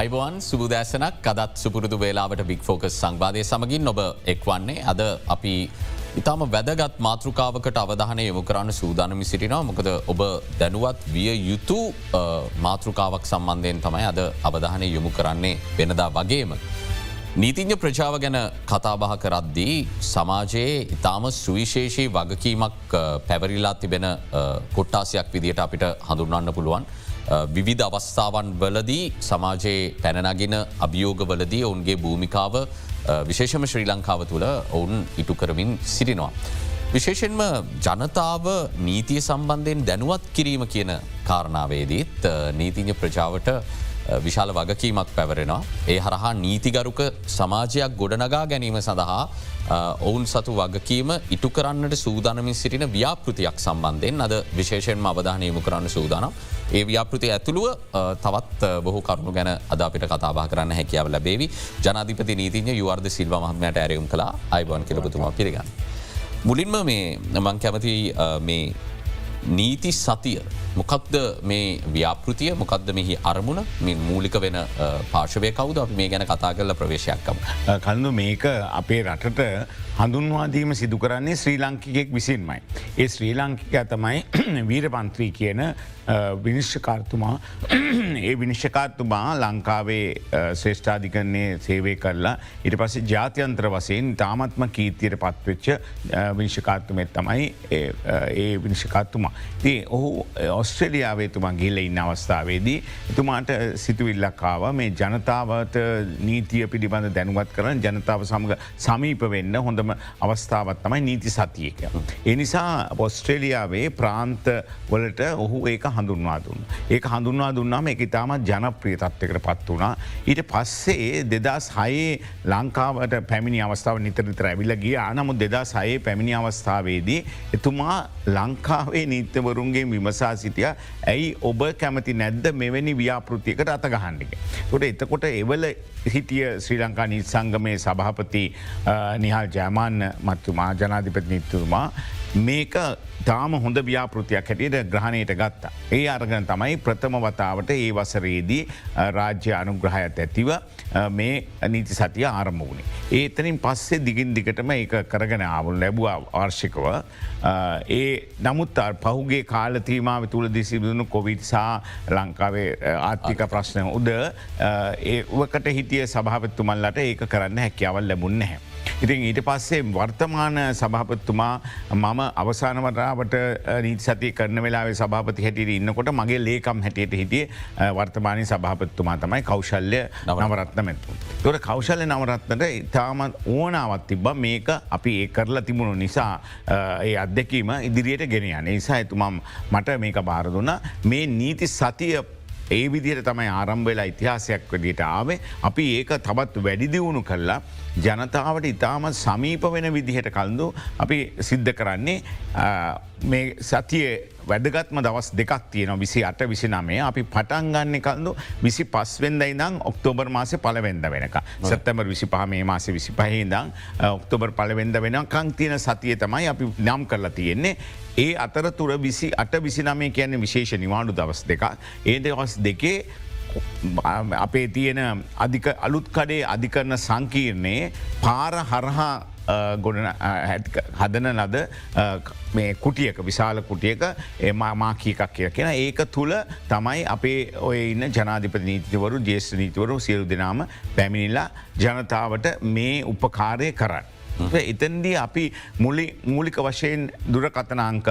අයිබවන් සුබදෑසනක් අදත් සුපුරුදු වේලාවට බික් ෆෝකස් සංවාධය සමගින් නොබ එක්වන්නේ අද අපි ඉතාම වැදගත් මාතෘකාවකට අවධානය යොමු කරන්න සූදානමි සිටිනවා මොකද ඔබ දැනුවත් විය යුතු මාතෘකාවක් සම්බන්ධයෙන් තමයි අද අවධානය යොමු කරන්නේ වෙනදා වගේම. නීතිං්ඥ ප්‍රජාව ගැන කතාබහ කරද්දී සමාජයේ ඉතාම සුවිශේෂී වගකීමක් පැවරිලා තිබෙන කොට්ටාසියක් විදියට අපිට හඳුන්වන්න පුළුවන්. විවිධ අවස්ථාවන් වලදී සමාජයේ පැනනගෙන අභියෝගවලදී ඔවුන්ගේ භූමිකාව විශේෂම ශ්‍රී ලංකාව තුළ ඔවුන් ඉටු කරමින් සිටිනවා. විශේෂෙන්ම ජනතාව නීතිය සම්බන්ධයෙන් දැනුවත් කිරීම කියන කාරණාවේදීත් නීතිඥ ප්‍රජාවට විශාල වගකීමක් පැවරෙනවා. ඒ හරහා නීතිගරුක සමාජයක් ගොඩනගා ගැනීම සඳහා ඔවුන් සතු වගකීම ඉටු කරන්නට සූදානමින් සිටින ව්‍යාපෘතියක් සම්බන්ධයෙන් අද විශේෂෙන්ම අවධානයමු කරන්න සූදානම්. ඒ ව්‍යාපෘති ඇතුළුව තවත් බොහෝ කරුණු ගැන අද අපිට කතාබා කරන්න හැකියාව ලැබේවි ජනාධිපති නීතිඥ යුවර්ද සිල්ව මහමයට ඇරයුම් කලා අයිබන් කෙලපතුමා පිළිගන්න. මුලින්ම මේ මං කැමති මේ නීති සතිය. මොකක්ද මේ ව්‍යාපෘතිය? මොකක්ද මෙහි අරමුණ? මින් මූලික වෙන පාශවය කවුද? අප මේ ගැන කතා කරල ප්‍රවේශයක්කම්. කල්ඳු මේක අපේ රටට හඳුන්වාදීම සිදු කරන්නේ ශ්‍රී ලංකිකෙක් විසින්මයි. ඒ ශ්‍රී ලංකික තමයි වීරපන්ත්‍රී කියන විනිශ්ෂකාර්තුමා ඒ විනිශ්ෂකාර්තුමා ලංකාවේ ශ්‍රේෂ්ඨාධිකරන්නේ සේවය කරලා ඉට පස්සේ ජාත්‍යන්ත්‍ර වසයෙන් තාමත්ම කීර්තියට පත්වෙච්ච විනිශ්ෂකාර්තුමෙත් තමයි ඒ විනිශ්ෂකාත්තුමා. ති ඔහු ඔස්ට්‍රලියාවේ තුමා ගිල්ල ඉන්න අවස්ථාවේදී එතුමාට සිතුවිල්ලක්කාව මේ ජනතාවට නීතිය පිළිබඳ දැනුවත් කරන ජනතාව සමඟ සමීප වෙන්න හොඳම අවස්ථාවත් තමයි නීති සතියක. එනිසා ඔස්ට්‍රේලියාවේ ප්‍රාන්ත වලට ඔහු ඒක හඳුන්වා දුන්න. ඒක හඳුන්වා දුන්නාම එක ඉතාමත් ජනප්‍රිය තත්වකට පත් වුණා. ඊට පස්සේ දෙදස් හයේ ලංකාවට පැමිණි අවස්ථාව නිතරතර ඇවිල ගිය අනමුත් දෙදා සයේ පැමිණි අවස්ථාවේදී එතුමා ලංකාවේ නීත්‍යවරුන්ගේ විමසා සිටිය ඇයි ඔබ කැමති නැද්ද මෙවැනි ව්‍යාපෘතියකට අතගහන්ඩික. ොට එතකොට එවල හිටිය ශ්‍රී ලංකා නීත් සංගමය සභහපති නිහල් ජයමාන්න මත්තුමා ජනාධිපති නිත්තුමා මේක තාම හොඳ ව්‍යාපෘතියක් හැටියට ග්‍රහණයට ගත්තා. ඒ අරගන තමයි ප්‍රථම වතාවට ඒ වසරේදී රාජ්‍ය අනුග්‍රහයත් ඇතිව මේ නීති සතිය ආරම්භ වුණේ. ඒතනින් පස්සේ දිගින් දිගටම ඒ කරගෙන ආවුල් ලැබවා ආර්ශිකව. ඒ නමුත් පහුගේ කාලතීමාව තුළ දිසිදුණු කොවිඩ්සා ලංකාවේ ආර්ථික ප්‍රශ්නය උද ඒවකට හිටිය සභාපත්තුමල්ලට ඒක කරන්න හැකියාවල් ලැබුන්න හැ. ඉතින් ඊට පස්සේ වර්තමාන සභාපත්තුමා මම අවසානවටාවට නීති සති කරන වෙලාවේ සභාපති හැටියට ඉන්නකොට මගේ ලේකම් හැටියට හිටිය වර්තමානය සභාපත්තුමා තමයි කෞශල්‍ය නවරත්න. මැත්තු. තොට කෞශල්‍ය නවරත්නට ඉතාමත් ඕනාවත් තිබ්බ. මේක අපි ඒ කරලා තිබුණු නිසා ඒ අත්දැකීම ඉදිරියට ගෙනයන නිසා ඇතුමම් මට මේක බාරදුන්න මේ නීති සතිය ඒ විදිහට තමයි ආරම්භවෙලා ඉතිහාසයක් වදිට ආවේ. අපි ඒක තබත් වැඩිදිවුණු කරලා ජනතාවට ඉතාමත් සමීප වෙන විදිහට කල්දු අපි සිද්ධ කරන්නේ මේ සතියේ වැදගත්ම දවස් දෙකක් තියෙන විසි අට විසි නමේ අපි පටන්ගන්න කල්දු විසි පස්වෙන්ද ඉදං ඔක්තෝබර් මාස පලවෙන්ද වෙනක සත්තමර විසි පහ මේ මාස විසි පහහිදං ඔක්තෝබර් පලවෙන්ද වෙන කං තියෙන සතිය තමයි අපි නම් කරලා තියෙන්නේ. ඒ අතරතුර විසි අට විසි නමේ කියන්නේ විශේෂ නිවාඩු දවස් දෙක ඒ දවස් දෙකේ අපේ තියෙන අධික අලුත්කඩේ අධිකරන සංකීර්ණයේ පාර හරහා ගොඩන හදන ලද මේ කුටියක විශාල කුටියක මාකීකක් කිය කියෙන ඒක තුළ තමයි අපේ ඔය ඉන්න ජනාධිප නීතිවරු ජේෂ්ඨ නීතිවරු සියලු දෙනාම පැමිණිල්ලා ජනතාවට මේ උපකාරය කරන්න. එතන්දී අපි මූලික වශයෙන් දුරකතනාංක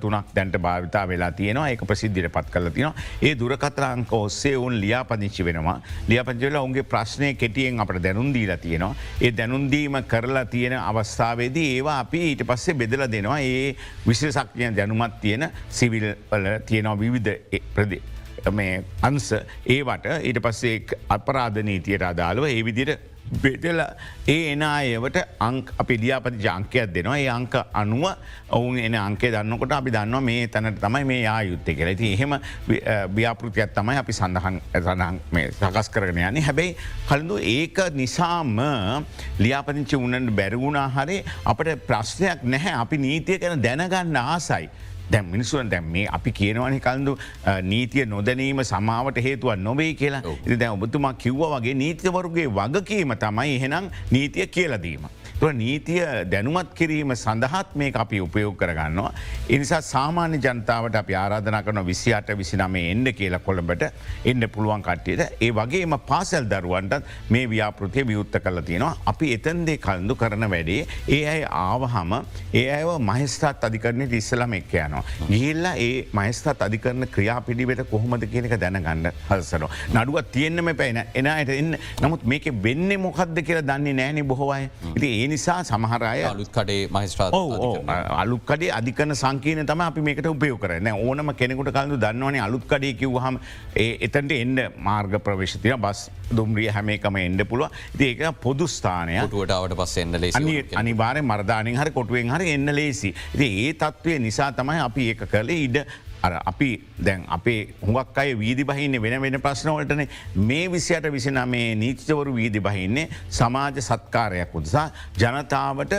තුනක් දැන්ට භාවිතා වෙලා තියෙනවා. ඒක ප්‍රසිද්ධිට පත් කල තියෙනවා. ඒ දුරකතරංක ඔස්සේ ඔවුන් ලියාපදිංචි වෙනවා. ලියපංචල ඔුන්ගේ ප්‍රශ්නය කෙටියෙන් අපට දැනුන්දීලා තියෙනවා. ඒ දැනුන්දීම කරලා තියෙන අවස්ථාවේදී ඒවා අපි ඊට පස්සේ බෙදල දෙනවා. ඒ විශේෂක්ඥය දැනුමත් තියෙන සිවිල් වල තියෙනවා විවිධ ප්‍රදේ. මේ අන්ස ඒවට ඊට පස්සේ අපරාධ නීතියට අදාළුව ඒ විදිට බෙදල ඒ එන අයවට අංක අපි ලියාපති ජංකයක් දෙනවා. ඒ අංක අනුව ඔවුන් එන අංකේ දන්නකොට අපි දන්නවා මේ තැනට තමයි මේ ආයුත්තය කියලා. ති එහෙම ව්‍යාපෘතියක් තමයි අපි සඳහන් සඳහන් සකස් කරන යන්නේ. හැබැයි කළඳු ඒක නිසාම ලියාපතිංචි උන්නට බැරිවුණා හරි අපට ප්‍රශ්නයක් නැහැ. අපි නීතිය කැන දැනගන්න ආසයි. දැම් මිනිසුවන් දැම් මේ අපි කියනවනි කල්දු නීතිය නොදැනීම සමාවට හේතුවන් නොවේ කියලා ඉති දැ ඔබතුමා කිව්ව වගේ නීතිවරුගේ වගකීම තමයි එහෙනම් නීතිය කියලදීම. තුළ නීතිය දැනුමත් කිරීම සඳහත් මේ අපි උපයෝග කරගන්නවා. එනිසා සාමාන්‍ය ජනතාවට අපි ආරාධන කරන විසිට විසිනමේ එන්න කියලා කොළඹට එන්න පුළුවන් කට්ටියට ඒ වගේම පාසැල් දරුවන්ටත් මේ ව්‍යාපෘතිය වියුත්ත කල තියෙනවා. අපි එතන්දේ කල්දු කරන වැඩේ ඒ අයි ආවහම ඒ අව මහිස්ථාත් අධිකරණයට ඉස්සලම එක් යනවා. ගිල්ලා ඒ මහිස්ථාත් අධිකරන ක්‍රියාපිඩිවෙට කොහොමද කියනක දැනගන්න හසරෝ. නඩුවත් තියෙන්න්නම පැන එනයට එන්න නමුත් මේක වෙන්න මොකක්ද කියලා දන්නේ නෑනෙ බොහෝවයි. ඉති ඒ නිසා සමහරය අලුත් කඩේ මහිස්ත්‍රාත් අලුක්කඩේ අධිකන සංකීන තම අපි මේකට උපයෝ කරන ඕනම කෙනෙකුට කලු දන්නවනේ අලුත්කඩේ කිව්හම එතන්ට එන්න මාර්ග ප්‍රවේශතිය බස් දුම්රිය හැම එකම එන්ඩ පුළුව ඒක පොදුස්ථානය ටුවටාවට පස් එන්න ලේ අනිවාරය මර්ධානින් හරි කොටුවෙන් හරි එන්න ලේසි. ඒ තත්ත්වය නිසා තමයි අපි ඒක කළේ ඉඩ අර අපි දැන් අපේ හුඟක් අය වීදි බහින්න වෙන වෙන ප්‍රශ්නවලටන මේ විසියට විසින මේ නීතිචවරු වීදි බහින්නේ සමාජ සත්කාරයක් උදසා ජනතාවට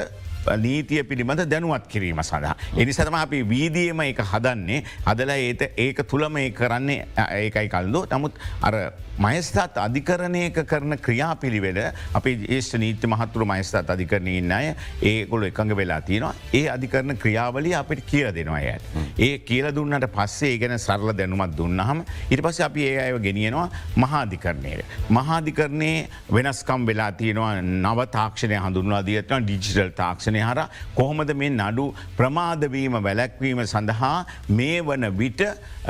නීතිය පිළිබඳ දැනුවත් කිරීම සඳහා. එනිසතම අපි වීදියම එක හදන්නේ අදලා ඒත ඒක තුළම ඒ කරන්නේ ඒකයි කල්දු නමුත් අර මයස්ථාත් අධිකරණයක කරන ක්‍රියාපිළිවෙල අපි ඒෂ්ට නීති මහත්තුරු මයස්ථාත් අධිකරණය ඉන්න අය ඒකොළු එකඟ වෙලා තියෙනවා ඒ අධිකරන ක්‍රියාවලිය අපිට කිය දෙනවා ඇයට. ඒ කියල දුන්නට පස්සේ ගැන සරල දැනුමත් දුන්නහම ඉට පස අපි ඒ අය ගෙනියනවා මහාධිකරණයට. මහාධිකරණය වෙනස්කම් වෙලා තියෙනවා නව තාක්ෂණය හඳුන්වා දියත්න ඩිජිටල් තාක්ෂණය හර කොහොමද මේ නඩු ප්‍රමාදවීම වැලැක්වීම සඳහා මේ වන විට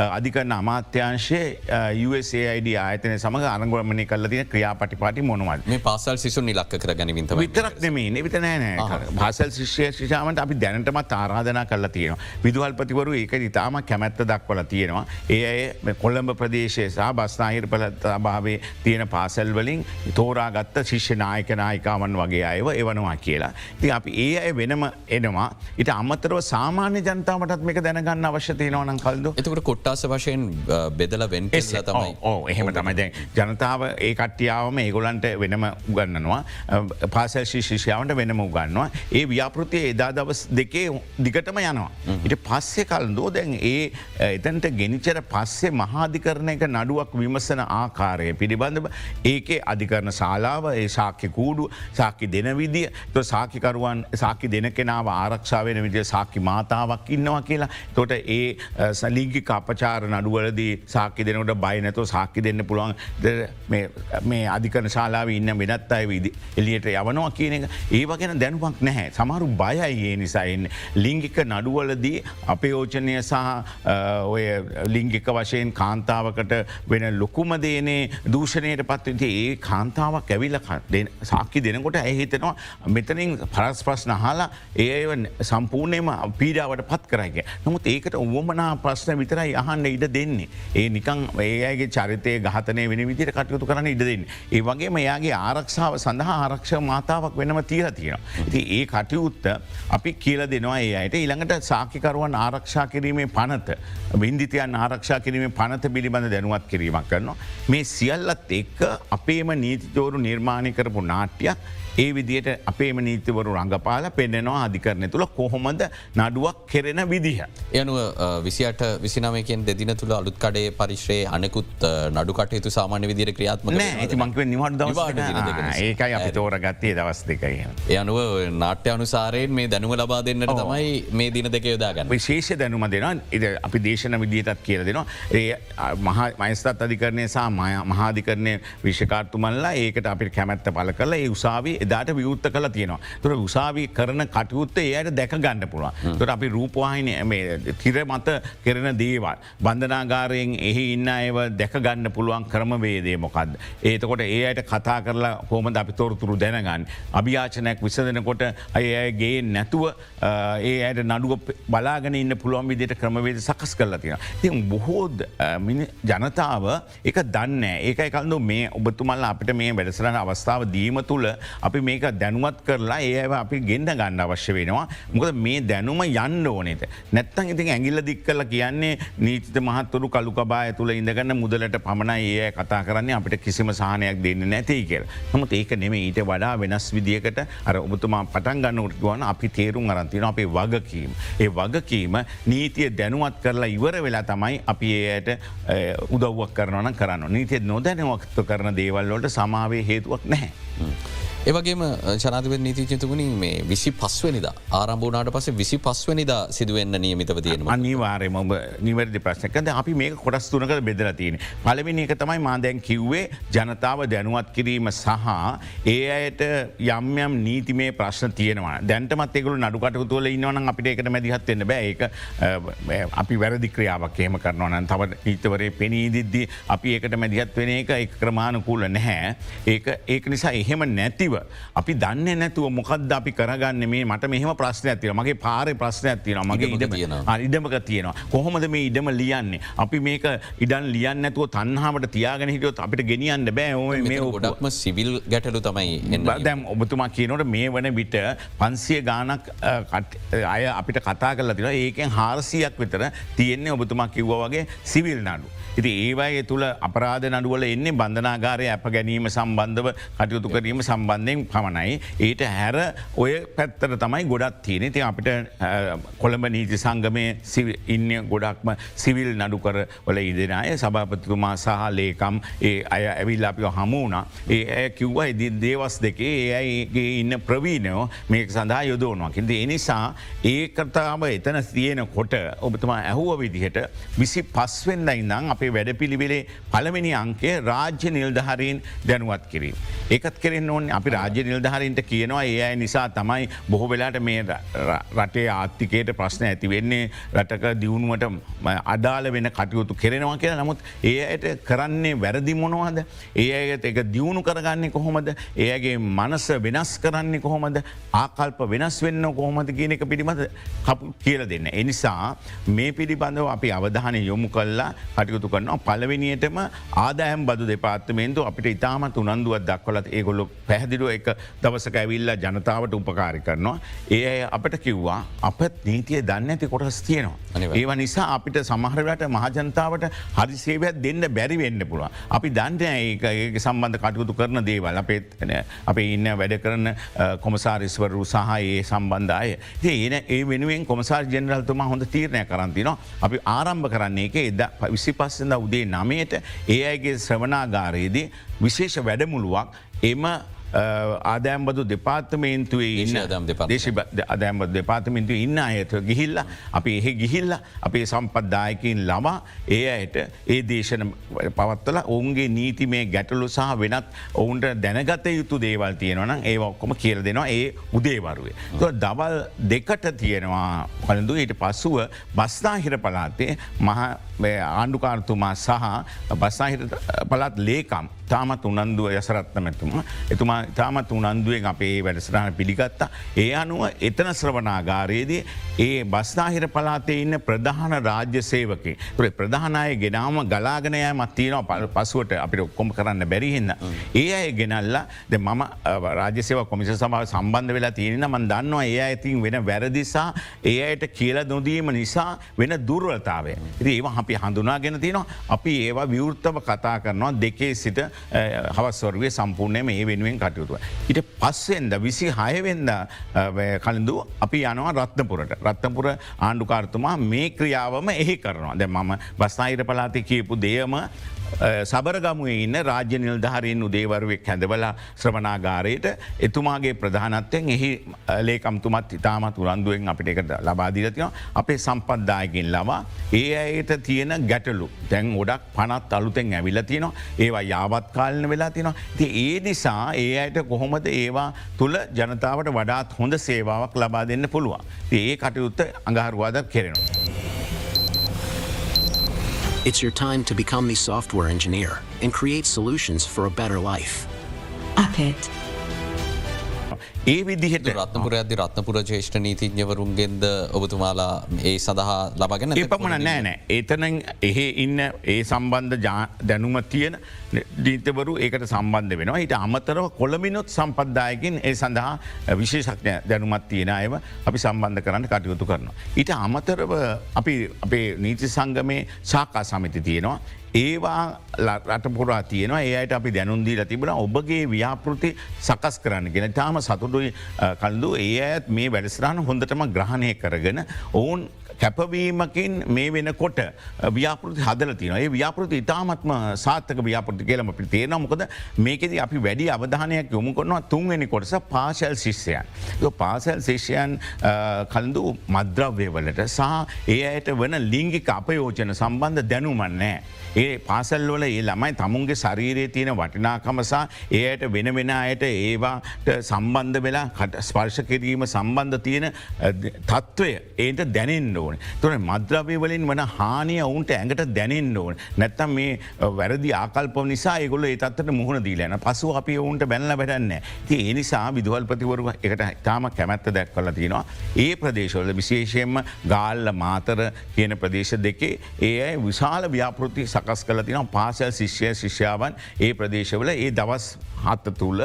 අධිකරන අමාත්‍යංශයේ USAID ආයතන සමඟ අනගොමනය කල තින ක්‍රියාපටිපාටි මොනවල් මේ පාසල් සිසුන් නිලක්ක කර ගැනවිත විතරක් නෙමේ නිවිත නෑනෑ පාසල් ශිෂ්‍ය ශිෂාමට අපි දැනටමත් ආරාධනා කල තියෙනවා. විදුහල්පතිවරු ඒක ඉතාම කැමැත්ත දක්වල තියෙනවා. ඒ කොළඹ ප්‍රදේශය සහ බස්නාහිර පලතා භාවේ තියෙන පාසල් වලින් තෝරාගත්ත ශිෂ්‍ය නායක නායිකාවන් වගේ අයව එවනවා කියලා. ති අපි ඒ අය වෙනම එනවා. ඉට අමතරව සාමාන්‍ය ජනතාවටත් මේක දැනගන්න අවශ්‍ය තියෙනවනම් කල්ද? එතකට කොට්ටාස වශයෙන් බෙදල වෙන් තමයි ඕ එහෙම තමයි. ජනතාව ඒ කට්ටියාවම ඒගොලන්ට වෙනම උගන්නනවා පාසල් ශිෂ්‍යාවට වෙනම උගන්නවා ඒ ව්‍යාපෘතිය එදා දවස් දෙකේ දිගටම යනවා. ඉට පස්සෙ කල්දෝ දැන් ඒ එතැන්ට ගෙනිචර පස්සේ මහාධිකරණයක නඩුවක් විමසන ආකාරය පිළිබඳව ඒකේ අධිකරන ශාලාව ඒ ශාක්‍ය කූඩු සාකි දෙන විදිිය. ත සාකිකරුවන් සාකි දෙන කෙනාව ආරක්ෂාවෙන විදිිය සාකි මාතාවක් ඉන්නවා කියලා. තොට ඒ සලිගි අපචාර නඩුවලදී සාකි දෙනට බයිනතෝ සාකි දෙන්න පුළුවන්. මේ අධිකන ශාලාව ඉන්න වෙනත් අය විදි එලියට යවනවා කියන එක. ඒවගෙන දැනුවක් නැහැ. සමහරු බයයි ඒ නිසාන්න ලිංගික නඩුවලදී අපයෝචනය සහ ඔය ලිංගික වශයෙන් කාන්තාවකට වෙන ලොකුම දේනේ දූෂණයට පත්වති ඒ කාන්තාවක් ඇවිල්ල සාකි දෙනකොට ඇහිතනවා මෙතනින් පරස් ප්‍රශ්න හලා ඒ සම්පූර්ණයම පීඩාවට පත් කරයිග. නමුත් ඒකට ඔවමනා ප්‍රශ්න විතරයි අහන්න ඉඩ දෙන්නේ. ඒ නිකං ඒගේ චරිතය ගහතනය වෙන විදිට කටයුතු කරන ඉඩ දෙන්න. ඒ වගේ මෙයාගේ ආරක්ෂාව සඳහා ආරක්ෂ මාතාවක් වෙනම තිීර තියෙන. ඉති ඒ කටයුත්ත අපි කියල දෙනවා ඒ අයට ඉළඟට සාකිකරුවන් ආරක්ෂා කිරීමේ පනත බින්දිතයන් ආරක්ෂා කිරීම පනත පිළිබඳ දැනුවත් කිරීමක් කරනවා. මේ සියල්ලත් එක්ක අපේම නීතිතෝරු නිර්මාණය කරපු නාට්‍යයක් ඒ විදියට අපේම නීතිවරු රඟපාල පෙන්නෙනවා අධිකරණය තුළ කොහොමද නඩුවක් කෙරෙන විදිහ. යනුව විසිට විසිනමයකෙන් දෙදින තුළ අලුත් කඩේ පරිශ්‍රය අනෙකුත් නඩු කටයුතු සාමාන්‍ය විදිර ක්‍රියාත්ම ඇති මංක නිවට ඒකයි අපි තෝරගත්තේ දවස් දෙකයි. යනුව නාට්‍ය අනුසාරයෙන් මේ දැනුව ලබා දෙන්නට තමයි මේ දින දෙක යොදාගන්න විශේෂ දැනුම දෙෙන ඉ අපි දේශන විදිහතත් කියල දෙනවා. ඒ මයිස්තත් අධිකරණය සහ මහාධිකරණය විශකාර්තුමල්ලා ඒකට අපි කැමැත්ත පල කල ඒ උසාවී එදාට විවුත්ත කල තියෙනවා. තුර උසාවී කරන කටයුත්ත ඒයට දැක ගන්න පුළුවන්. තුර අපි රූපවාහින තිර මත කෙරෙන දේවල්. බන්ධනාගාරයෙන් එහි ඉන්න ඒව දැකගන්න පුළුවන් ක්‍රමවේදේ මොකක්ද. ඒතකොට ඒ අයට කතා කරලා හෝමද අපි තොරතුරු දැනගන්න. අභ්‍යාචනයක් විසදනකොට අයගේ නැතුව ඒ අයට නඩුව බලාගෙන ඉන්න පුළුවන් විදිට ක්‍රමවේද සකස් කරලා තියෙන. ති බොහෝද ජනතාව එක දන්න ඒකයි කල්ඳු මේ ඔබතුමල්ල අපිට මේ වැඩසරන අවස්ථාව දීම තුළ අපි මේක දැනුවත් කරලා ඒ අපි ගෙන්න්න ගන්න අවශ්‍ය වෙනවා. මොකද මේ දැනුම යන්න ඕනෙත නැත්තන් ඉතින් ඇගිල්ල දික් කල කියන්නේ නීතිත මහත්තුරු කළුකබා ඇතුළ ඉඳගන්න මුදලට පමණ ඒ කතා කරන්නේ අපිට කිසිම සාහනයක් දෙන්න නැතියි කියල. නමුත් ඒක නෙම ඊට වඩා වෙනස් විදිියකට අර ඔබතුමා පටන් ගන්නට ගුවන් අපි තේරුම් අරන්තින අපේ වගකීම්. ඒ වගකීම නීතිය දැනුවත් කරලා ඉවර වෙලා තමයි අපි ඒයට උදව්වක් කරනවන කරන්න නීතිය නොදැනවක්ත කරන දේවල්ලට සමාවේ හේතුවක් නැහැ. ඒවගේම ජනාධව නීතිචතුගුණින් මේ විසි පස්වනිද ආරම්භනාට පස විසි පස්වනිදා සිදුවෙන්න නියමිතව තියෙන අනිවාරයම ඔබ නිවැරදි ප්‍රශ්නකද අපි මේ කොටස් තුනක බෙදර තියෙන. පලවෙනි එක තමයි මාදැන් කිව්වේ ජනතාව දැනුවත් කිරීම සහ ඒ අයට යම් යම් නීතිමේ ප්‍රශ්න තියෙනවා. දැන්ටමත් එකුළු නඩුකට තුවල ඉන්නවන අපිට එකට මැදිහත්වෙන්න බෑ. ඒ අපි වැරදි ක්‍රියාවක් ඒම කරනවන තව නීතවරේ පෙනීදිද්දී අපි ඒකට මැදිහත් වෙන එක එක ක්‍රමාණකූල නැහැ. ඒක ඒක නිසා එහෙම නැතිව නැතිව. අපි දන්න නැතුව මොකක්ද අපි කරගන්න? මේ මට මෙහම ප්‍රශ්න ඇතිව මගේ පාර ප්‍රශ්න ඇතින මගේ ඉඩම ඉඩමක තියෙනවා. කොහොමද මේ ඉඩම ලියන්නේ? අපි මේක ඉඩන් ලියන්න ඇතුව තන්හාමට තියාගෙන හිටියොත් අපිට ගෙනියන්න බෑ මේ ගොඩක්ම සිවිල් ගැටලු තමයි දැම් ඔබතුමා කියනොට මේ වන විට පන්සිය ගානක් අය අපිට කතා කරලා තින ඒකෙන් හාරසියක් විතර තියෙන්නේ ඔබතුමා කිව්ව වගේ සිවිල් නඩු. ඉති ඒවායේ තුළ අපරාධ නඩුවල එන්නේ බන්ධනාගාරය අප ගැනීම සම්බන්ධව කටයුතු කිරීම සම්බන්ධයෙන් පමණයි. ඊට හැර ඔය පැත්තර තමයි ගොඩත් තියෙන ති අපිට කොළඹ නීති සංගමය ඉන්න ගොඩක්ම සිවිල් නඩුකර වල ඉදෙනය සභාපතිතුමා සහ ලේකම් ඒ අය ඇවිල් අපිව හමුවන ඒ ඇය කිව්ව ඉදි දේවස් දෙකේ ඒ අයිගේ ඉන්න ප්‍රවීණයෝ මේක සඳහා යොදෝනවා. කිද එනිසා ඒ කරතාව එතන තියෙන කොට ඔබතුමා ඇහුව විදිහට විසි පස්වෙන්ද ඉඳං අප අපේ වැඩ පිළිවෙලේ පළවෙනි අංකය රාජ්‍ය නිල්ධහරීන් දැනුවත් කිරීම. ඒකත් කෙරෙන් ඕන් අපි රාජ්‍ය නිල්ධහරින්ට කියනවා ඒ අයි නිසා තමයි බොහෝ වෙලාට මේ රටේ ආත්තිකයට ප්‍රශ්න ඇති වෙන්නේ. රටක දියුණුවට අදාල වෙන කටයුතු කෙරෙනවා කියලා. නමුත් ඒ අයට කරන්නේ වැරදි මොනවද. ඒ අයට එක දියුණු කරගන්නේ කොහොමද? ඒගේ මනස වෙනස් කරන්නේ කොහොමද? ආකල්ප වෙනස් වෙන්න කොහොමද කියන එක පිළිබඳ කපු කියල දෙන්න. එනිසා මේ පිළිබඳව අපි අවධානය යොමු කල්ලා කටයුතු කරනවා. පලවෙනියටම ආදායම් බදු දෙපාත්මේන්තු අපිට ඉතාමත් උනන්දුවත් දක්වලත් ඒගොල්ලු පැහදිරුව එක දවසක ඇවිල්ල ජනතාවට උපකාරි කරනවා. ඒ අපට කිව්වා අපත් නීතිය දන්න ඇති කොටස් තියෙනවා. ඒව නිසා අපිට සමහරවට මහජනතාවට හරි සේවයක් දෙන්න බැරි වෙන්න පුළුව. අපි දන්ට ඒ සම්බන්ධ කටයුතු කරන දේවල් අපේත් අපේ ඉන්න වැඩ කරන කොමසාරිස්වරු සහ ඒ සම්බන්ධය. ඒන ඒ වෙනුවෙන් කොමසාර් ජෙනරල්තුමා හොඳ තීරණය කරන්තිනවා අපි ආරම්භ කරන්නේ එක එද විසි පස් පස්සඳ උදේ නමයට ඒ අයගේ ශ්‍රවනාගාරයේදී විශේෂ වැඩමුළුවක් එම ආදෑම්බදු දෙපාර්තමේන්තුවේ ඉන්න දේශ අදෑම්බ දෙපාර්තමෙන්තු ඉන්න අයත ගිහිල්ල අපි එහෙ ගිහිල්ල අපේ සම්පත්දායකින් ළමා ඒ අයට ඒ දේශන පවත්වල ඔවුන්ගේ නීති මේ ගැටලු සහ වෙනත් ඔවුන්ට දැනගත යුතු දේවල් තියෙනවන ඒ ඔක්කොම කියල දෙනවා ඒ උදේවරුවේ. දවල් දෙකට තියෙනවා පළඳු ඊට පසුව බස්නාහිර පලාතේ මහ ආණ්ඩුකාර්තුමා සහ බස්සාහිර පළත් ලේකම් තාමත් උනන්දුව යසරත්නමැතුමා එතුමා තාමත් උනන්දුවෙන් අපේ වැඩසරහන පිළිගත්තා. ඒ අනුව එතන ශ්‍රවනාගාරයේදී ඒ බස්නාහිර පලාතේ ඉන්න ප්‍රධාන රාජ්‍ය සේවකේ තුර ප්‍රධානය ගෙනාම ගලාගනය මත්තියන පසුවට අපිට ඔක්කොම කරන්න බැරිහින්න. ඒ අය ගෙනල්ලා ද මම රාජසේව කොමිස සමාව සම්බන්ධ වෙලා තියෙන මන් දන්නවා ඒ ඇතින් වෙන වැරදිසා ඒ අයට කියල නොදීම නිසා වෙන දුර්වලතාවේ. ඒ අපි හඳුනාගෙන තියෙනවා අපි ඒවා විවෘත්තව කතා කරනවා දෙකේ සිට හවස්වර්ගේ සම්පූර්ණයම ඒ වෙනුවෙන් කටයුතුව. ඉට පස්සෙන්ද විසි හයවෙන්ද කලින්දු අපි යනවා රත්නපුරට. රත්නපුර ආණ්ඩුකාර්තුමා මේ ක්‍රියාවම එහි කරනවා. දැ මම බස්නාහිර පලාති කියපු දේම සබරගමුවේ ඉන්න රාජ්‍ය නිල්ධහරයෙන් උදේවරුවෙක් හැඳවල ශ්‍රවනාගාරයට එතුමාගේ ප්‍රධානත්වයෙන් එහි ලේකම්තුමත් ඉතාමත් උරන්දුවෙන් අපිට එකට ලබාදිරතින අපේ සම්පද්දායකින් ලවා ඒ අයට තියෙන ගැටලු. තැන් ගොඩක් පනත් අලුතෙන් ඇවිල තියනවා. ඒවා යාවත් කාලන වෙලා තිනවා ති ඒ නිසා ඒ අයට කොහොමද ඒවා තුළ ජනතාවට වඩාත් හොඳ සේවාවක් ලබා දෙන්න පුළුවන්? ඒ කටයුත්ත අඟහරුවාදක් කෙරෙනවා. It's your time to become the software engineer and create solutions for a better life. Up it. ඒ විදිහට රත්නපුර ඇදදි රත්නපුර ජේෂ්ඨ නීතිඥවරුන්ගෙන්ද ඔබතුමාලා ඒ සඳහා ලබගෙන එපමණ නෑ නෑ ඒතන එහෙ ඉන්න ඒ සම්බන්ධ දැනුම තියෙන දීතවරු ඒකට සම්බන්ධ වෙනවා හිට අමතරව කොළමිනොත් සම්පද්දායකින් ඒ සඳහා විශේෂක්ඥ දැනුමත් තියෙන අයව අපි සම්බන්ධ කරන්න කටයුතු කරනවා. ඊට අමතරව අපි අපේ නීති සංගමේ ශාකා සමිති තියෙනවා. ඒවා රටපුරා තියෙනවා. ඒයට අපි දැනුන්දීල තිබුණ ඔබගේ ව්‍යාපෘති සකස් කරන්න ගෙන තාම සතුටුයි කල්දු ඒ අයත් මේ වැඩස්රාන හොඳටම ග්‍රහණය කරගෙන ඔවුන් කැපවීමකින් මේ වෙනකොට ව්‍යාපෘති හදල තින ඒ ව්‍යාපෘති ඉතාමත්ම සාත්තක ව්‍යාපෘති කියලම අපි තේන මොකද මේකෙද අපි වැඩි අවධානයක් යොමු කරනවා තුන්වෙනි කොටස පාශල් ශිෂ්‍යයන්. පාසල් ශිෂ්‍යයන් කල්දු මද්‍රව්‍යවලට සහ ඒ අයට වන ලිංගික අපයෝජන සම්බන්ධ දැනුමන්නෑ. ඒ පාසල්වල ඒ ළමයි තමුන්ගේ ශරීරයේ තියෙන වටිනාකමසා ඒයට වෙන වෙන අයට ඒවාට සම්බන්ධ වෙලා කට ස්පර්ශ කිරීම සම්බන්ධ තියෙන තත්ත්වය ඒට දැනෙන් ඕන. තුන මද්‍රවය වලින් වන හානිය ඔවුන්ට ඇඟට දැනෙන් ඕන. නැත්තම් මේ වැරදි ආකල්ප නිසා ඒගොල ඒතත්වට මුහුණ දීලන පසු අපි ඔවුන්ට බැල්ල වැඩන්න. ති ඒ නිසා විදුවල්පතිවරු එකට තාම කැමැත්ත දැක්වල තියෙනවා. ඒ ප්‍රදේශවල විශේෂයෙන්ම ගාල්ල මාතර කියන ප්‍රදේශ දෙකේ ඒ අයි විශාල ව්‍යාපෘති සකස් කල තින පාසල් ශිෂ්‍යය ශිෂ්‍යාවන් ඒ ප්‍රදේශවල ඒ දවස් හත්ත තුළ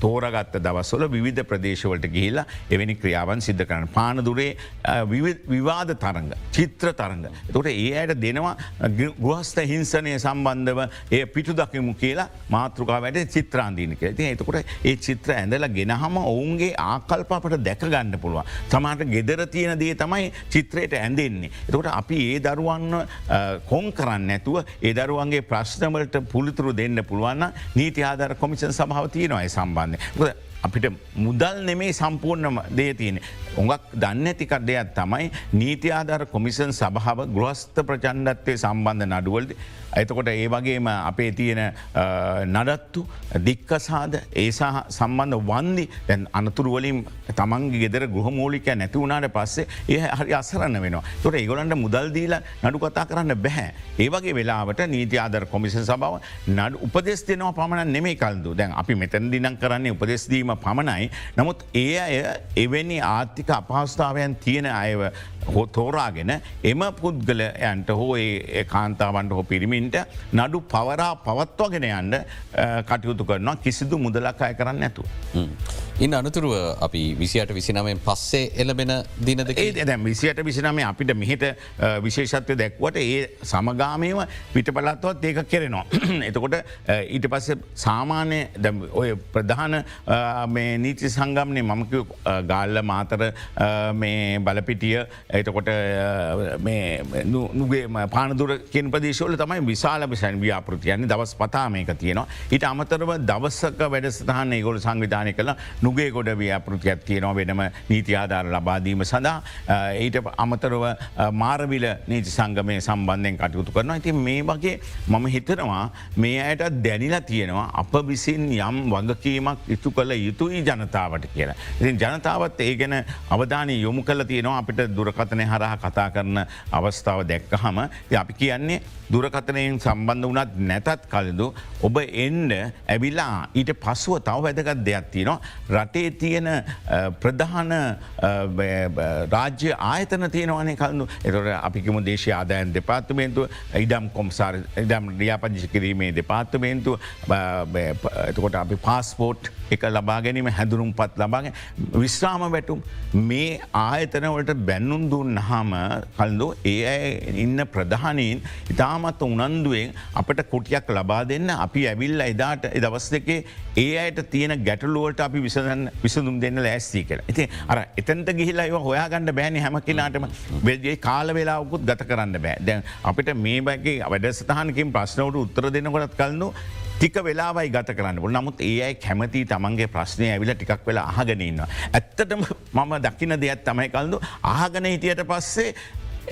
තෝරගත්ත දවස්වල විවිධ ප්‍රදේශවලට ගිහිලා එවැනි ක්‍රියාවන් සිද්ධ කරන පානදුරේ විවාද තරංග චිත්‍ර තරංග. තොට ඒ අයට දෙනවා ගුවස්ත හිංසනය සම්බන්ධව ඒ පිටු දකිමු කියලා මාතෘකා වැඩ චිත්‍රාන්දීනක ඇති එතකොට ඒ චිත්‍ර ඇඳල ගෙනහම ඔවුන්ගේ ආකල්පාපට දැක ගන්න පුළුවන්. සමට ගෙදර තියෙන දේ තමයි චිත්‍රයට ඇඳෙන්නේ. එතකොට අපි ඒ දරුවන්න කොන් කරන්න නැතුව ඒ දරුවන්ගේ ප්‍රශ්නවලට පුළිතුරු දෙන්න පුළුවන්න නීති ආධර කොමිෂන් සභාව තියෙනවායි සම්බන්ධය. අපිට මුදල් නෙමේ සම්පූර්ණම දේ තියෙන. ඔඟක් දන්න ඇතිකක් දෙයක් තමයි නීති ආධර කොමිසන් සභාව ගෘහස්ත ප්‍රචන්ඩත්වය සම්බන්ධ නඩුවල්ද. එතකොට ඒ වගේම අපේ තියෙන නඩත්තු දික්කසාද ඒසා සම්බන්ධ වන්දි දැන් අනතුරුවලින් තමන්ගේ ගෙදර ගෘහමූලික නැති වුණට පස්සේ ඒ හරි අසරන්න වෙනවා. තොට ඒගොලන්ට මුදල්දීල නඩු කතා කරන්න බැහැ. ඒවගේ වෙලාවට නීති ආදර කොමිසන් සභාව නඩ උපදෙස් දෙනවා පමණ නෙමේ කල්දු දැන් අපි මෙතැන් දිනම් කරන්නේ උපදෙස්දීම පමණයි. නමුත් ඒ අය එවැනි ආර්ථික අපහස්ථාවයන් තියෙන අයව හෝ තෝරාගෙන එම පුද්ගලයන්ට හෝ ඒ කාන්තාවන්ට හෝ පිරිමින්ට නඩු පවරා පවත්වගෙන යන්න කටයුතු කරනවා කිසිදු මුදලක් අය කරන්න නැතු. ඉන් අනතුරුව අපි විසියට විසිනමෙන් පස්සේ එලබෙන දිනද ඒ විසියට විසිනමේ අපිට මෙහිට විශේෂත්වය දැක්වට ඒ සමගාමයම පිට පලත්වත් ඒක කෙරෙනවා. එතකොට ඊට පස්සේ සාමාන්‍ය ඔය ප්‍රධාන නීති සංගම්නේ මමක ගාල්ල මාතර මේ බලපිටිය එතකොට නුගේ පානදුර කින් ප්‍රදේශවල තමයි විශාල විසන් ව්‍යාපෘතියන්නේ දවස් පතාමයක තියෙනවා. ඊට අමතරව දවස්සක වැඩසටහන ගොල සංවිධානය කළ නුගේ ගොඩ ව්‍යාපෘතියක් තියෙනවා වෙනම නීති ආධාර ලබාදීම සඳහා ඊට අමතරව මාරවිල නීති සංගමය සම්බන්ධයෙන් කටයුතු කරනවා. ඇති මේ වගේ මම හිතනවා මේ අයට දැනිලා තියෙනවා අප විසින් යම් වගකීමක් ඉතු කළ යුතුයි ජනතාවට කියලා. ඉතින් ජනතාවත් ඒ ගැන අවධානය යොමු කල තියෙනවා අපිට දුරකතනය හරහා කතා කරන අවස්ථාව දැක්කහම අපි කියන්නේ දුරකතනයෙන් සම්බන්ධ වනත් නැතත් කලදු ඔබ එන්ඩ ඇවිලා ඊට පසුව තව වැදගත් දෙයක් තියෙනවා. රටේ තියෙන ප්‍රධාන රාජ්‍ය ආයතන තියෙනවනේ කලු එතොට අපිකම දේශය ආදායන් දෙපාර්තමේන්තුව ඉඩම් කොම්සාර ඉඩම් රියාපංචි කිරීමේ දෙපාර්තමේන්තුව එතකොට අපි පාස්පෝට් එක ලබා ගැනීම හැදුරුම් පත් ලබාගෙන විශ්‍රාම වැටුම් මේ ආයතනවලට බැන්නුම් දුන් හම කල්දු ඒ අය ඉන්න ප්‍රධානීන් ඉතාමත් උනන්දුවෙන් අපට කොටියක් ලබා දෙන්න. අපි ඇවිල්ල එදාට දවස් දෙකේ ඒ අයට තියෙන ගැටලුවට අපි විසඳන් විසඳුම් දෙන්න ලෑස්ති කර. ඉති අර එතන්ට ගිහිලා ඒව හොයාගන්න බෑනි හැම කෙනාටම. වෙදේ කාල වෙලාවකුත් ගත කරන්න බෑ. දැන් අපිට මේ බැගේ වැඩසටහනකින් ප්‍රශ්නවට උත්තර දෙනකොටත් කලන්නු ටික වෙලාවයි ගත කරන්න නමුත් ඒ අයි කැමති තමන්ගේ ප්‍රශ්නය ඇවිල ටිකක් වෙලා අහගෙනන්න. ඇත්තටම මම දකින දෙයක් තමයි කල්දු ආගන හිටියට පස්සේ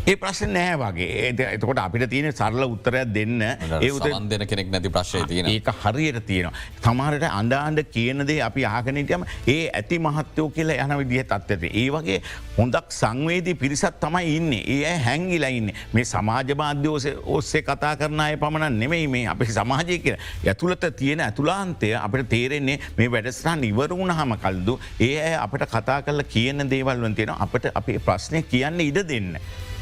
ඒ ප්‍රශ්න නෑ වගේ එතකොට අපිට තියෙන සරල උත්තරයක් දෙන්න ඒ උත සමන් දෙන කෙනෙක් නැති ප්‍රශ්ය තියෙන ඒක හරියට තියෙනවා. තමාරට අන්ඩාන්ඩ කියනදේ අපි ආගනටයම ඒ ඇති මහත්තයෝ කියලා යන විදිහ තත්වත. ඒ වගේ හොඳක් සංවේදී පිරිසත් තමයි ඉන්න. ඒ අය හැංගිලා ඉන්න මේ සමාජ මාධ්‍යෝස ඔස්සේ කතා කරන අය පමණ නෙමෙයි මේ අපි සමාජය කිය ඇතුළත තියෙන ඇතුලාන්තය අපට තේරෙන්නේ මේ වැඩස්රන් ඉවරුණ හම කල්දු ඒ අය අපට කතා කරල කියන දේවල්වන් තියෙන අපට අපේ ප්‍රශ්නය කියන්න ඉඩ දෙන්න.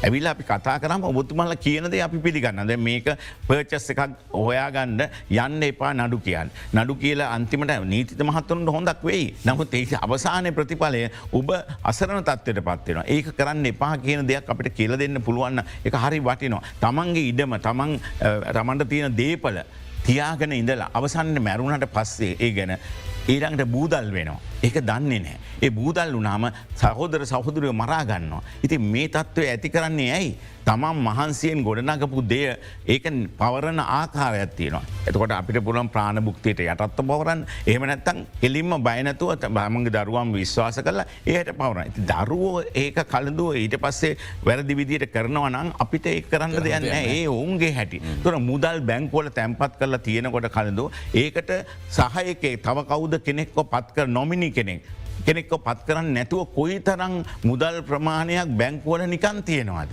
ඇවිල්ලා අපි කතා කරම ඔබතුමල්ල කියනද අපි පිළිගන්නද මේක පර්චස් එකක් හොයාගණ්ඩ යන්න එපා නඩු කියන්. නඩු කියලා අන්තිමට නීතිත මහත්තුන්ට හොඳක් වෙයි නමුත් ඒ අවසානය ප්‍රතිඵලය ඔබ අසරන තත්වයට පත්වෙන ඒක කරන්න එපා කියන දෙයක් අපිට කියල දෙන්න පුළුවන්න එක හරි වටිනවා. තමන්ගේ ඉඩම තමන් රමන්ට තියෙන දේපල තියාගෙන ඉඳලා අවසන්න මැරුණට පස්සේ ඒ ගැන ඊළඟට බූදල් වෙනවා. ඒක දන්නේ නෑ. ඒ බූදල් වනාම සහෝදර සහෝදරය මරාගන්නවා. ඉති මේ තත්ත්වය ඇති කරන්නේ ඇයි. තමන් මහන්සියෙන් ගොඩනගපු දෙය ඒක පවරණ ආකාරයක් තියෙනවා. එතකොට අපිට පුළන් ප්‍රාණභුක්තියට යටත්ව පවරන් එහම නැත්තන් එලින්ම බයනතුව බමගේ දරුවම් විශ්වාස කරලා ඒයට පවරන. ඇති දරුවෝ ඒක කලදුව ඊට පස්සේ වැරදි විදියට කරනවා නම් අපිට ඒ කරන්න දෙයන්න ඒ ඔවුන්ගේ හැටි. තොර මුදල් බැංකෝල තැන්පත් කරලා තියෙනකොට කලදු ඒකට සහයකේ තව කවුද කෙනෙක්ව පත්කර නොමිනි කෙනෙක්. කෙනෙක්ව පත් කරන්න නැතුව කොයි තරං මුදල් ප්‍රමාණයක් බැංකුවල නිකන් තියෙනවාද.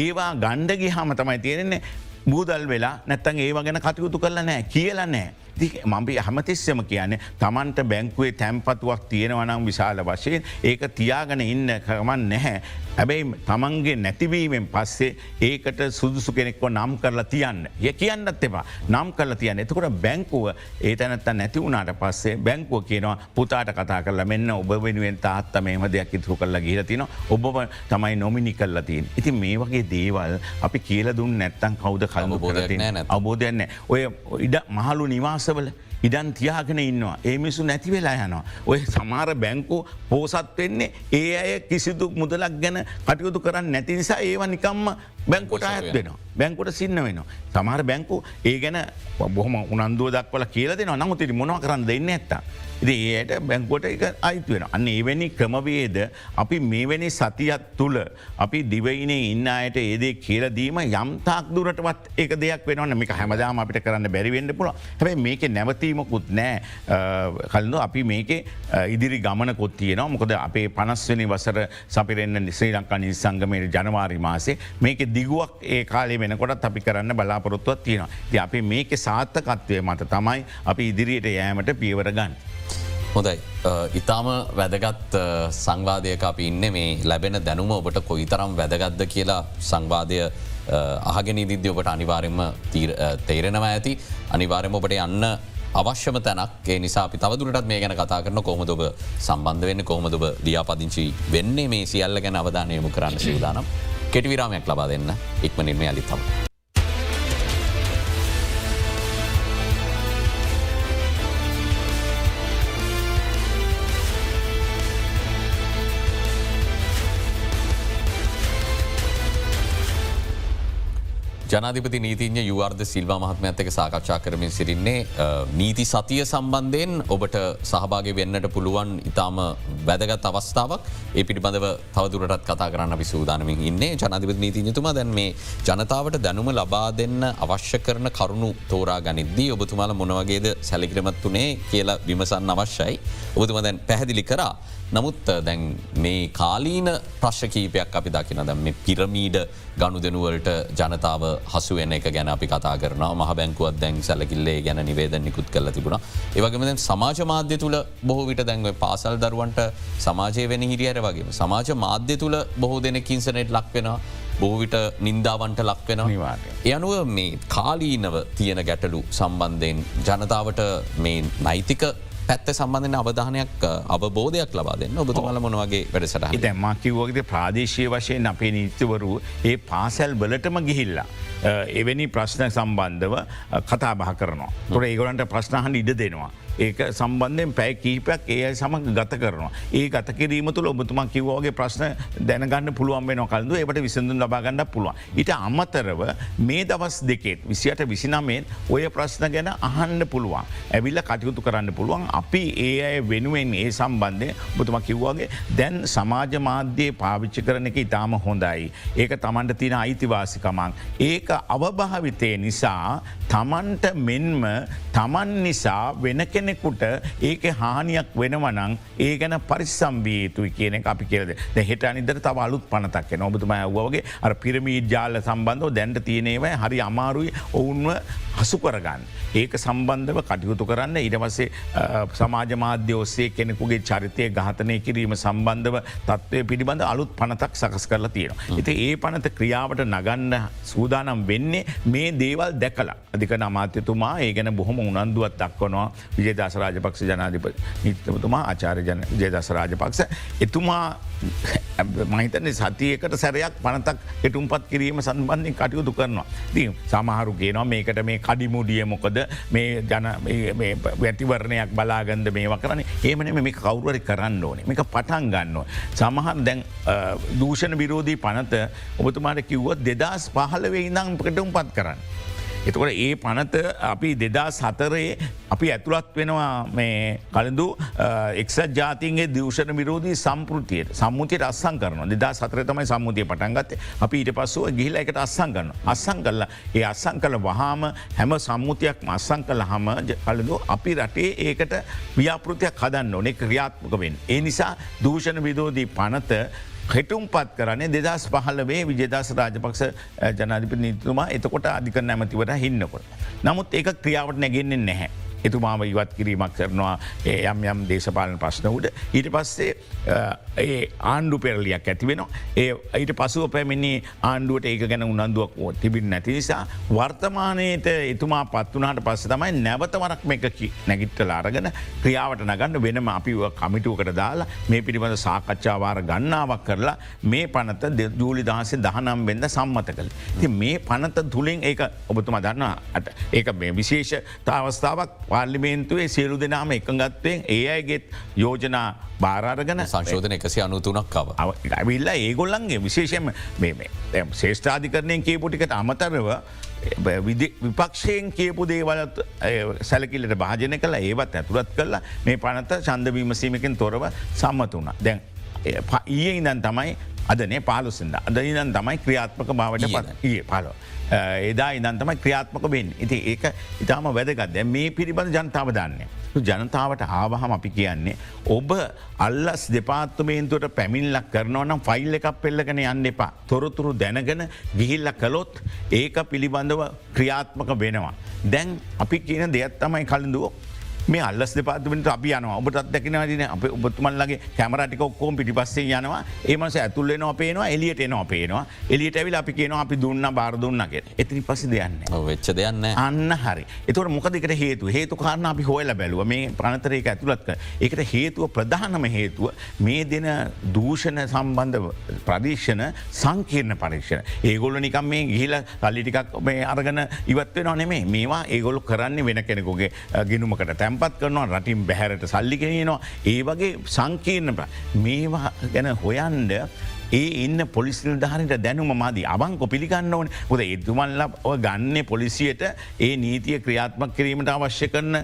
ඒවා ගණ්ඩගි හම තමයි තියෙනෙන්නේ බූදල් වෙලා නැත්තන් ඒව ගැන කටයුතු කරල නෑ කියලා නෑ. මබි හමතිස්සම කියන්නේ තමන්ට බැංකුවේ තැන්පතුවක් තියෙනවනම් විශාල වශයෙන් ඒක තියාගෙන ඉන්න කරමන් නැහැ. හැබැයි තමන්ගේ නැතිවීමෙන් පස්සේ ඒකට සුදුසු කෙනෙක්ව නම් කරලා තියන්න. ය කියන්නත් එපා. නම් කරලා තියන්න. එතකොට බැංකුව ඒ තැනත්ත නැති වුණට පස්සේ බැංකුව කියනවා පුතාට කතා කරලා මෙන්න ඔබ වෙනුවෙන් තාත්ත මේම දෙයක් ඉතුරු කරලා ගිලතින ඔබ තමයි නොමිනි කල්ලා තින්. ඉති මේ වගේ දේවල් අපි කියල දුන්න නැත්තන් කවුද කල්ම බෝධ අවබෝධයන්න ඔය ඉඩ මහලු නිවාසවල ඉඩන් තියාගෙන ඉන්නවා. ඒ මිසු නැති වෙලා යනවා. ඔය සමාර බැංකෝ පෝසත් වෙන්නේ ඒ අය කිසිදු මුදලක් ගැන කටයුතු කරන්න නැති නිසා ඒවා නිකම්ම බැංකොට අයත් වෙනවා. බැංකොට සින්න වෙනවා. සමහර බැංකු ඒ ගැන බොහම උනන්දුව දක්වල කියල දෙෙන නමුතිරි මොනව කරන්න දෙන්න ඇත්තා. ඉති ඒයට බැංකොට එක අයිත් වෙන. අන්න එවැනි ක්‍රමවේද අපි මේවැනි සතියත් තුළ අපි දිවයිනේ ඉන්න අයට ඒදේ කියලදීම යම්තාක් දුරටවත් ඒක දෙයක් වෙනවන්න මේක හැමදාම අපිට කරන්න බැරිවෙන්න පුළ හැබයි මේක නැවතීමකුත් නෑ කල්ද අපි මේක ඉදිරි ගමන කොත්තියනවා මොකද අපේ පනස්වනි වසර සපිරෙන්න්න ශ්‍රී ලංකා නිසංගමයට ජනවාරි මාසේ මේක දිගුවක් ඒ කාලේ වෙනකොටත් අපි කරන්න බලාපොරොත්තුවත් තියෙනවා. ති අපි මේක සාර්ථකත්වය මත තමයි අපි ඉදිරියට යෑමට පියවර ගන්න. හොඳයි. ඉතාම වැදගත් සංවාදයක අපි ඉන්න මේ ලැබෙන දැනුම ඔබට කොයි තරම් වැදගත්ද කියලා සංවාදය අහගෙන ඉදිද්‍ය ඔබට අනිවාරෙන්ම තේරෙනවා ඇති අනිවාරෙම ඔබට යන්න අවශ්‍යම තැනක් ඒ නිසා අපි තවදුරටත් මේ ගැන කතා කරන කොහොමදොබ සම්බන්ධ වෙන්න කොහොමදොබ ලියාපදිංචි වෙන්නේ මේ සියල්ල ගැන අවධානයමු කරන්න සිවදානම් කෙටිවිරාමයක් ලබා දෙන්න ඉක්මනින්ම අලිත්තම. ජනාධිපති නීතිඥ යුවර්ද සිල්වා මහත්ම ඇත්තක සාකච්ඡා කරමින් සිරින්නේ නීති සතිය සම්බන්ධයෙන් ඔබට සහභාග වෙන්නට පුළුවන් ඉතාම වැදගත් අවස්ථාවක්. ඒ පිළිබඳව තවදුරටත් කතා කරන්න අපි සූදානමින් ඉන්නේ. ජනධිපති නීතිඥතුම දැන් මේ ජනතාවට දැනුම ලබා දෙන්න අවශ්‍ය කරන කරුණු තෝරා ගනිද්දී ඔබතුමාල මොනවගේද සැලිකිරමත් වනේ කියලා විමසන්න අවශ්‍යයි. ඔබතුම දැන් පැහැදිලි කරා. නමුත් දැන් මේ කාලීන ප්‍රශ්කීපයක් අපි දකින දැම් මේ පිරමීඩ ගණු දෙනුවලට ජනතාව හසුවෙන එක ගැන අපි කතා කරන මහ බැංකුවත් දැන් සැලකිල්ලේ ගැන නිවේද නිකුත් කල තිබුණ. ඒවගේම දැන් සමාජ මාධ්‍ය තුළ බොහෝ විට දැන්ව පාසල් දරුවන්ට සමාජය වෙන හිරියට වගේ සමාජ මාධ්‍ය තුළ බොහෝ දෙනෙක් ඉන්සනෙට් ලක්වෙන බොහවිට නින්දාවන්ට ලක්වෙන යනුව මේ කාලීනව තියෙන ගැටලු සම්බන්ධයෙන් ජනතාවට මේ නෛතික පැත්ත සම්බන්ධන අවධානයක් අවබෝධයක් ලබා දෙන්න ඔබතුමල මොනවගේ වැඩසට දැම්මා කිව්වගේද ප්‍රාදේශය වශයෙන් අපේ නීතිවරු ඒ පාසැල් වලටම ගිහිල්ලා. එවැනි ප්‍රශ්න සම්බන්ධව කතා බහ කරනවා. තොට ඒගොලන්ට ප්‍රශ්නහන් ඉඩ දෙනවා. ඒක සම්බන්ධයෙන් පැයි කීපයක් ඒ අයි සමඟ ගත කරනවා. ඒ ගත කිරීම තුළ ඔබතුමා කිවෝගේ ප්‍රශ්න දැනගන්න පුළුවන් වෙන කලඳු එට විසඳුන් ලබාගන්න පුළුවන්. ඉට අමතරව මේ දවස් දෙකෙත් විසියට විසිනමෙන් ඔය ප්‍රශ්න ගැන අහන්න පුළුවන්. ඇවිල්ල කටයුතු කරන්න පුළුවන් අපි ඒ අය වෙනුවෙන් ඒ සම්බන්ධය බතුම කිව්වාගේ දැන් සමාජ මාධ්‍යයේ පාවිච්චි කරන එක ඉතාම හොඳයි. ඒක තමන්ට තියෙන අයිතිවාසිකමක්. ඒක අවභාවිතය නිසා තමන්ට මෙන්ම තමන් නිසා වෙන කෙනෙකුට ඒක හානියක් වෙනවනං ඒ ගැන පරිසම්වී යුතුයි කියන එක අපි කියරද හෙට අනිදර තව අලුත් පනතක් කියෙන ඔබතුම ඇව්වගේ අර පිරමී ජාල සම්බන්ධව දැන්ට තියනේවයි හරි අමාරුයි. ඔවුන්ව හසු කරගන්න. ඒක සම්බන්ධව කටයුතු කරන්න ඉඩවසේ සමාජ මාධ්‍ය ඔස්සේ කෙනෙකුගේ චරිතය ගහතනය කිරීම සම්බන්ධව තත්වය පිළිබඳ අලුත් පනතක් සකස් කරලා තියෙන. එති ඒ පනත ක්‍රියාවට නගන්න සූදානම් වෙන්නේ මේ දේවල් දැකලා අධික නමාත්‍යතුමා ඒ ගැන බොහොම උනන්දුවත් දක්වනවා විජේදස රාජපක්ෂ ජනාධිප නිතමතුමා ආචාර ජයදස රාජපක්ෂ එතුමා මහිතන සතියකට සැරයක් පනතක් එටුම්පත් කිරීම සම්බන්ධින් කටයුතු කරනවා. දී සමහරු කියනවා මේකට මේ කඩිමුඩිය මොකද මේ ජන වැතිවරණයක් බලාගන්ද මේවා කරන ඒමන මේ කවුරුවරි කරන්න ඕනේ මේක පටන් ගන්නවා. සමහර දැන් දූෂණ විරෝධී පනත ඔබතුමාට කිව්වත් දෙදස් පහලවේ ඉඳම් පටුම්පත් කරන්න. එතකොට ඒ පනත අපි දෙදා සතරයේ අපි ඇතුළත් වෙනවා මේ කළඳු එක්සත් ජාතින්ගේ දෂණ විරෝධී සම්පෘතියට සම්මුතියට අස්සං කරන දෙදා සතර තමයි සම්මුතිය පටන්ගත්තේ අපි ඊට පස්සුව ගිහිල එකට අස්සං කරන අස්සං කරලා ඒ අස්සං කළ වහාම හැම සම්මුතියක් අස්සං කළ හම කලඳු අපි රටේ ඒකට ව්‍යාපෘතියක් හදන්න ඕනෙ ක්‍රියාත්මකවෙන්. ඒ නිසා දූෂණ විදෝධී පනත හෙටුම්පත් කරන්නේ දෙදස් පහලවේ විජදස් රාජපක්ෂ ජනාධිප නීතුමා එතකොට අධික නැමතිවට හින්නකොට. නමුත් ඒක ක්‍රියාවට නැගෙන්නේ නැහැ. එතුමාම ඉවත් කිරීමක් කරනවා. යම් යම් දේශපාලන ප්‍රශ්නවුට ඊට පස්සේ ඒ ආණ්ඩු පෙරලියක් ඇති වෙන ඒ ඊට පසුව පැමිණි ආණ්ඩුවට ඒක ගැන උනන්දුවක් තිබින් නැති නිසා වර්තමානයට එතුමා පත්වනාට පස්ස තමයි නැවත වරක් මේක නැගිට්ටල අරගෙන ක්‍රියාවට නගන්න වෙනම අපි කමිටුවකට දාලා මේ පිළිබඳ සාකච්ඡාවාර ගන්නාවක් කරලා මේ පනත ජූලි දහසේ දහනම් වෙද සම්මත කළ. ති මේ පනත තුළින් ඒ ඔබතුම දන්නා ඒක මේ විශේෂ තාවස්ථාවක් පාර්ලිමේන්තුවේ සියලු දෙනාම එකගත්වයෙන් ඒ අයගෙත් යෝජනා බාරාරගන සංශෝධන එකසි අනුතුනක් කව. ඇවිල්ල ඒගොල්ලන්ගේ විශේෂම ශේෂ්ඨාධිකරණයෙන් කියපුටිකට අමතරව විපක්ෂයෙන් කියපු දේවලත් සැලකිල්ලට භාජන කළ ඒවත් ඇතුළත් කරලා මේ පනත චන්දවීමසීමකින් තොරව සම්මත වුණ. දැන් ඊය ඉදන් තමයි අදනේ පාලුසිද. අද ඉදන් තමයි ක්‍රියාත්මක භාවට පත් ඒ පාලෝ. එදා ඉදන් තමයි ක්‍රියාත්මක වෙන්. ඉති ඒක ඉතාම වැදගත් මේ පිළිබඳ ජනතාව දන්නේ. ජනතාවට ආවහම අපි කියන්නේ. ඔබ අල්ලස් දෙපාත්තුමේන්තුවට පැමිල්ලක් කරනවනම් ෆයිල් එකක් පෙල්ලගෙන යන්න එපා. තොරතුරු දැනගෙන ගිහිල්ල කළොත් ඒක පිළිබඳව ක්‍රියාත්මක වෙනවා. දැන් අපි කියන දෙයක් තමයි කලින්දුව මේ අල්ලස් දෙපාත්මට අපි යන ඔබටත් දැකිනවන අප ඔබතුමල්ලගේ කැමරටික ඔක්කෝම් පිටිපස්සේ යනවා. ඒමස ඇතුල්ලෙන අපේනවා එලියට එන අපේනවා එලියට ඇවිල අපි කියනවා අපි දුන්න බාරදුන්නගේ එතිනි පසි දෙයන්න වෙච්ච දෙයන්න අන්න හරි. එතුර මොකදකට හේතු හේතු කාරණ අපි හොයල බැලුව. මේ ප්‍රනතරයක ඇතුළත්ක ඒකට හේතුව ප්‍රධානම හේතුව මේ දෙන දූෂණ සම්බන්ධ ප්‍රදේශන සංකීර්ණ පරීක්ෂණ. ඒගොල්ල නිකම් මේ ගිහිල කල්ලිටිකක් මේ අරගන ඉවත්ව නොනෙමේ මේවා ඒගොල්ලු කරන්නේ වෙන කෙනෙකුගේ ගිනුමකට තැම් තැන්පත් කරනවා රටින් බැහැරට සල්ලිගෙනනවා ඒ වගේ සංකීර්ණ මේවා ගැන හොයන්ඩ ඒ ඉන්න පොලිසිල් ධාරට දැනුම මදී අවංකො පිළිගන්න ඕන ොද එතුමල්ල ගන්න පොලිසියට ඒ නීතිය ක්‍රියාත්මක් කිරීමට අවශ්‍ය කරන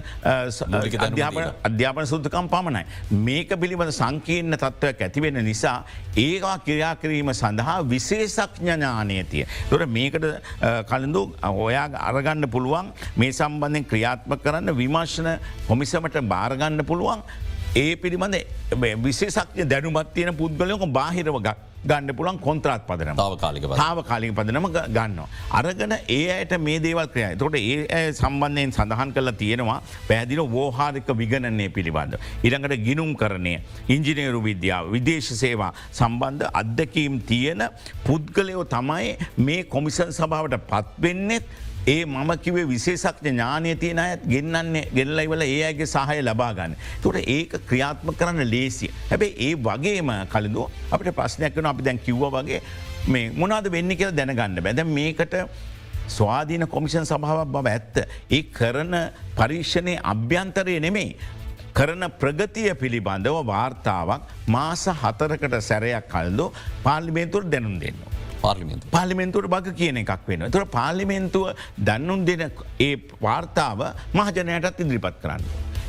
අධ්‍යාපන සුද්ධකම් පමණයි. මේක පිළිබඳ සංකීර්ණ තත්ත්වයක් ඇතිවෙන නිසා ඒවා කිරයා කිරීම සඳහා විශේෂක්ඥඥානයතිය. තොර මේකට කලඳු ඔයා අරගන්න පුළුවන් මේ සම්බන්ධෙන් ක්‍රියාත්ම කරන්න විමර්ශන කොමිසමට බාරගන්න පුළුවන් ඒ පිළිබඳ විශේෂක්ය දැනුමත් තියෙන පුද්ගලයක බාහිරව ගන්න පුළන් කොන්ත්‍රාත් පදන තාව කාලික තාව කාලික පදනම ගන්න. අරගන ඒ අයට මේ දේවල් ක්‍රය තොට ඒ සම්බන්ධයෙන් සඳහන් කරලා තියෙනවා පැදිල වෝහාරික විගණන්නේ පිළිබඳ. ඉරඟට ගිනුම් කරණය ඉංජිනේරු විද්‍යාව විදේශ සේවා සම්බන්ධ අත්දකීම් තියෙන පුද්ගලයෝ තමයි මේ කොමිසන් සභාවට පත්වෙන්නෙත් ඒ මම කිවේ විශේෂක්ඥ ඥානය තියෙන අයත් ගෙන්න්නේ ගෙල්ලයිවල ඒ අගේ සහය ලබාගන්න. තොට ඒක ක්‍රියාත්ම කරන්න ලේසිය. හැබැයි ඒ වගේම කලදු අපට ප්‍රශ්නයක් වන අපි දැන් කිව්ව වගේ මේ මොනාද වෙන්න කියල දැනගන්න බැද මේකට ස්වාධීන කොමිෂන් සභාවක් බව ඇත්ත. ඒ කරන පරීක්ෂණය අභ්‍යන්තරය නෙමෙයි. කරන ප්‍රගතිය පිළිබඳව වාර්තාවක් මාස හතරකට සැරයක් කල්දෝ පාර්ලිමේන්තුර දැනුම් දෙන්න. පාර්ලිමෙන්තු. පාලිමෙන්තුවට බග කියන එකක් වෙන. තුර පාලිමෙන්තුව දන්නුම් දෙන ඒ වාර්තාව මහජනයටත් ඉදිරිපත් කරන්න.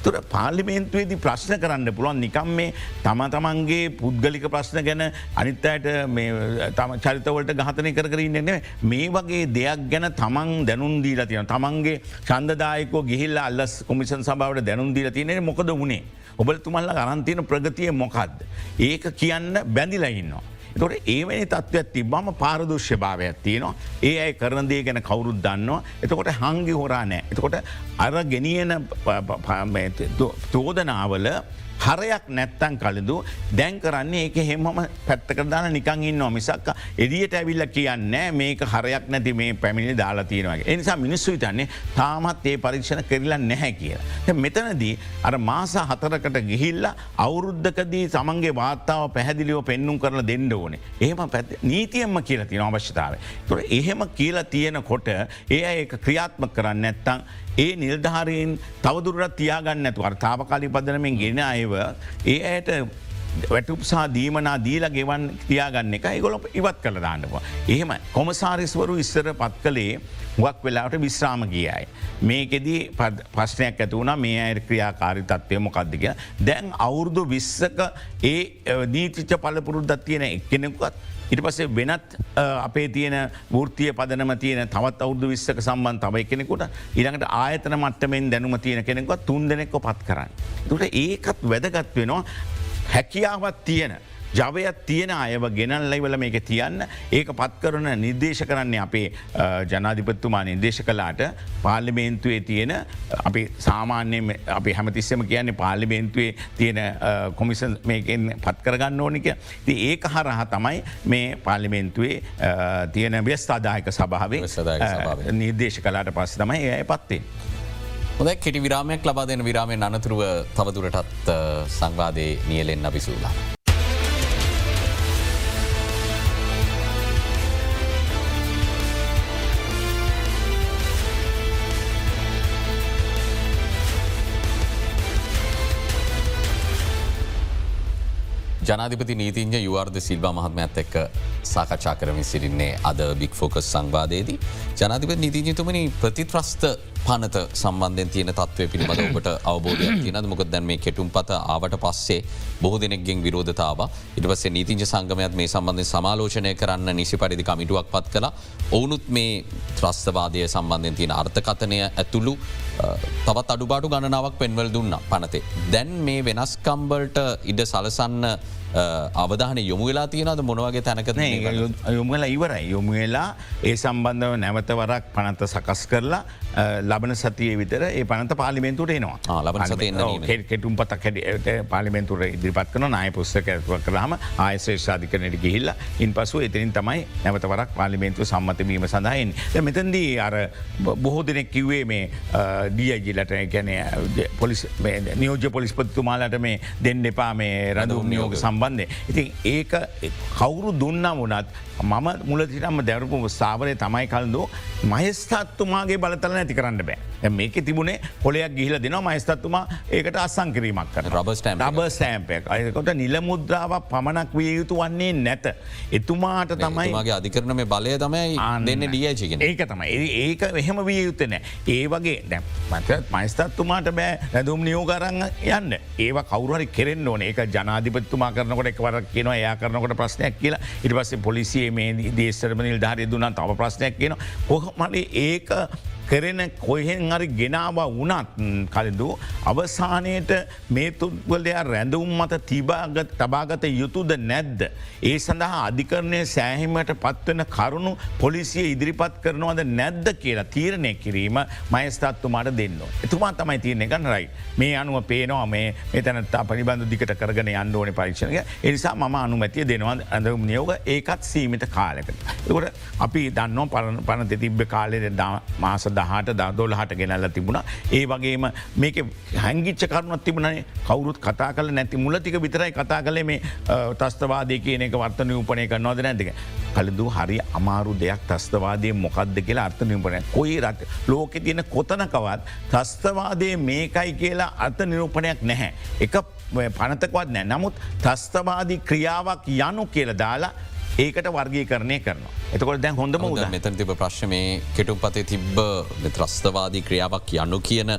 තුර පාලිමේන්තුවේදී ප්‍රශ්න කරන්න පුළුවන් නිකම් මේ තම තමන්ගේ පුද්ගලික ප්‍රශ්න ගැන අනිත්තයට තම චරිතවලට ගහතනය කරන්න නෙ මේ වගේ දෙයක් ගැන තමන් දැනුම් දීලා තියෙන තමන්ගේ චන්දදායකෝ ගිහිල්ල අල්ලස් කොමිෂන් සභාවට දැනුම් දීලා තියනෙ මොකද වුණේ ඔබල තුමල්ල අරන්තියන ප්‍රගතිය මොකක්ද. ඒක කියන්න බැඳිලා ඉන්නවා. තොට ඒවැනි තත්ත්වයක් තිබ්බම පාරදුෂ්‍ය භාවයක් තියනවා. ඒ අයි කරනදේ ගැන කවුරුත් දන්නවා. එතකොට හංගි හොරා නෑ. එතකොට අර ගෙනියන චෝදනාවල හරයක් නැත්තන් කලදු දැන් කරන්නේ ඒක හෙමම පැත්තකරදාන නිකං ඉන්න මිසක් එදියට ඇවිල්ල කියන්න මේක හරයක් නැති මේ පැමිණි දාලා තියෙනවගේ එනිසා මිනිස්සු විතන්නේ තාමත් ඒ පරීක්ෂණ කරලා නැහැ කියලා. මෙතනදී අර මාස හතරකට ගිහිල්ල අවුරුද්ධකදී සමන්ගේ වාර්තාව පැහැදිලිව පෙන්නුම් කරලා දෙන්න ඕනේ ඒම පැත් නීතියම්ම කියලා තියෙන අවශ්‍යතාව. තුර එහෙම කියලා තියෙන කොට ඒ ඒ ක්‍රියාත්ම කරන්න නැත්තං ඒ නිල්ධාරයෙන් තවදුරට තියාගන්න ඇතු අර්තාපකාලි පදනමෙන් ගෙන අයව ඒ ඇයට වැටුප්සා දීමනා දීල ගෙවන් තියාගන්න එක ගොල ඉවත් කළ දාන්නවා. එහෙම කොමසාරිස්වරු ඉස්සර පත් කළේ වක් වෙලාට විශ්‍රාම ගියයි. මේකෙදී පශ්නයක් ඇතුවුණ මේ අයට ක්‍රියාකාරි තත්වය මොකක්දක. දැන් අවුරුදු විස්සක ඒ නීතිච්ච පලපුරුද්දත් තියෙන එක්කෙනෙකුත් ඉට පසේ වෙනත් අපේ තියෙන ෘතිය පදනම තියන තවත් අවුදු විස්සක සම්බන් තවයි කෙනෙකුට ඉළඟට ආයතන මට්ටමෙන් දැනුම තියෙන කෙනෙකුව තුන් දෙනෙක්ව පත් කරන්න. තුට ඒකත් වැදගත් වෙනවා හැකියාවත් තියෙන. ජවයක් තියෙන අයව ගෙනල්ලයිවල මේක තියන්න ඒක පත් කරන නිර්දේශ කරන්නේ අපේ ජනාධිපත්තුමා නිර්දේශ කලාට පාර්ලිමේන්තුවේ තියෙන අපි සාමාන්‍ය අපි හැමතිස්සම කියන්නේ පාර්ලිමේන්තුවේ තියෙන කොමිසන් මේකෙන් පත් කරගන්න ඕනික ති ඒක හරහ තමයි මේ පාර්ලිමේන්තුවේ තියෙන ව්‍යස්ථාදායක සභාවේ නිර්දේශ කලාට පස්ස තමයි ඒ පත්තේ. හොද කෙටි විරාමයක් ලබා දෙන විරාමය අනතුරුව තවදුරටත් සංවාදය නියලෙන් අபிසූලා. ජනාධිපති නීතිංජ යුවර්ද සිල්වා මහත්මඇත් එක්ක සාකච්ඡා කරමින් සිරින්නේ අද බික් ෆෝකස් සංවාදයේදී. ජනාධිප නීතිජතුමනි ප්‍රතිත්‍රස්ත පනත සම්බන්ධෙන් තියෙන තත්වය පිළිබඳ ඔබට අවබෝධය තියනද මොක දැන් මේ කෙටුම් පත ආවට පස්සේ බොහ දෙනෙක්ගෙන් විරෝධතාව. ඉටවස නීතිංජ සංගමයත් මේ සම්බන්ධය සමාලෝචනය කරන්න නිසි පරිදි කමිටුවක් පත් කළ. ඔවුනුත් මේ ත්‍රස්තවාදය සම්බන්ධයෙන් තියෙන අර්ථකතනය ඇතුළු තවත් අඩුබාඩු ගණනාවක් පෙන්වල් දුන්න පනතේ. දැන් මේ වෙනස්කම්බල්ට ඉඩ සලසන්න අවධාන යොමු වෙලා තියෙනද මොනවගේ තැනකත යොමුල ඉවරයි. යොමුවෙලා ඒ සම්බන්ධව නැවතවරක් පනත සකස් කරලා ලබන සතිය විතර ඒ පනත පාලිමෙන්තුට එනවා. සතය කෙටුම් පතක් හැට පාලිමෙන්තුර ඉදිරිපත් කන නාය පුස්තක ඇතුව කරහම ආයශ්‍රේෂාධිකනයට ගිහිල්ල ඉන් පසු එතරින් තමයි නැවතවරක් පාලිමෙන්තු සම්මතවීම සඳහන්. මෙතන්දී අර බොහෝ දෙනෙක් කිව්වේ මේ ඩියජිලට ගැන පොලිස් නියෝජ පොලිස්පත්තුමාලට මේ දෙන්න එපා මේ රඳුම් නියෝග. සම්බ සම්බන්ධය. ඉතින් ඒක කවුරු දුන්නම් වනත් මම මුලතිටම දැරපු ස්ථාවරය තමයි කල්දෝ මහිස්තත්තුමාගේ බලතල නැති කරන්න බෑ. මේක තිබුණේ පොලයක් ගිහිල දෙන මහිස්තත්තුමා ඒකට අස්සං කිරීමක් කර රබස්ටම් රබ සෑම්පයක් අයකොට නිල මුද්‍රාවක් පමණක් විය යුතු වන්නේ නැත. එතුමාට තමයිගේ අධිකරන මේ බලය තමයි දෙන්න ඩියචිගෙන ඒක තමයි. ඒක එහෙම විය යුත්තනෑ ඒ වගේ දැ මත මයිස්තත්තුමාට බෑ. රැදුම් නියෝගරන්න යන්න. ඒවා කවුරහරි කෙරෙන් ඕන. ඒක ජනාධිපත්තුමා කරනකොට එක්වරක් කියනවා එයා කරනකොට ප්‍රශ්නයක් කියලා. ඉට පස්සේ පොලිසියේ මේ දේශරම නිල්ධාරය දුන්න. තව ප්‍රශ්නයක් කියන කොහමට ඒක කරෙන කොහෙන් හරි ගෙනාව වනත් කලදු අවසානයට මේ තුත්වලයා රැඳවුම් මත තිබාගත් තබාගත යුතුද නැද්ද. ඒ සඳහා අධිකරණය සෑහිමට පත්වන කරුණු පොලිසිය ඉදිරිපත් කරනවද නැද්ද කියලා තීරණය කිරීම මයස්ථත්තුමාට දෙන්න. එතුමා තමයි තියරණය ගන්න රයි මේ අනුව පේනවා මේ මෙතැනත්තා පනිබඳ දිකට කරගෙන යන්න ඕන පරීක්ෂණය එනිසා ම අනුමැතිය දෙනවා ඇඳම් නියෝග ඒකත් සීමිත කාලෙකට. එකට අපි දන්නවා පරණ පනත තිබ්බ කාලෙ මාස දහට දදොල් හට ගෙනල්ල තිබුණ. ඒ වගේම මේක හැංගිච්ච කරුණත් තිබුණනේ. කවරුත් කතා කල නැති මුලතික විතරයි කතා කලේ මේ තස්තවාදය කියන එක වර්ත නිූපනය කරනවාද නැතික කලදු හරි අමාරු දෙයක් තස්තවාදය මොකක්ද කියලා අර්ථ නිරූපනය කොයි රට ලෝකෙ තියෙන කොතනකවත් තස්තවාදය මේකයි කියලා අර්ථ නිරූපනයක් නැහැ. එක පනතකවත් නෑ නමුත් තස්තවාදී ක්‍රියාවක් යනු කියල දාලා ඒකට වර්ගී කරණය කරනවා. එතකොට දැන් හොඳම උද මෙතන තිබ ප්‍රශ්මේ කෙටුම් පතේ තිබ්බ ත්‍රස්තවාදී ක්‍රියාවක් යනු කියන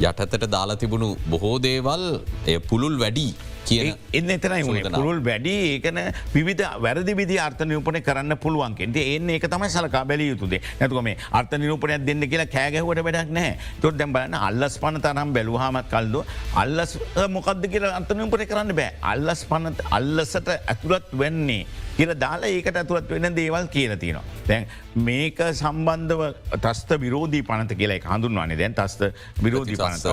යටතට දාලා තිබුණු බොහෝ දේවල් එය පුළුල් වැඩි කියන එන්න එතනයි පුරුල් වැඩි ඒකන විධ වැරදි විදි අර්ථ නිරූපනය කරන්න පුළුවන්ගෙන්ට එන්න ඒක තමයි සලකා බැලිය යුතුදේ නැතුක මේ අර්ථ නිරූපනයක් දෙන්න කියලා කෑගැහුවට වැඩක් නෑ තොත් දැම් බලන්න අල්ලස් පන තරම් බැලුහමත් කල්ද අල්ලස් මොකක්ද කියලා අර්ථ නිරූපනය කරන්න බෑ. අල්ලස් පනත් අල්ලසට ඇතුළත් වෙන්නේ කියල දාලා ඒකට ඇතුවත් වෙන දේවල් කියල තියෙනවා. දැන් මේක සම්බන්ධව තස්ත විරෝධී පනත කියලා හඳුන්වන්නේ. දැන් තස්ත විරෝධී පනත.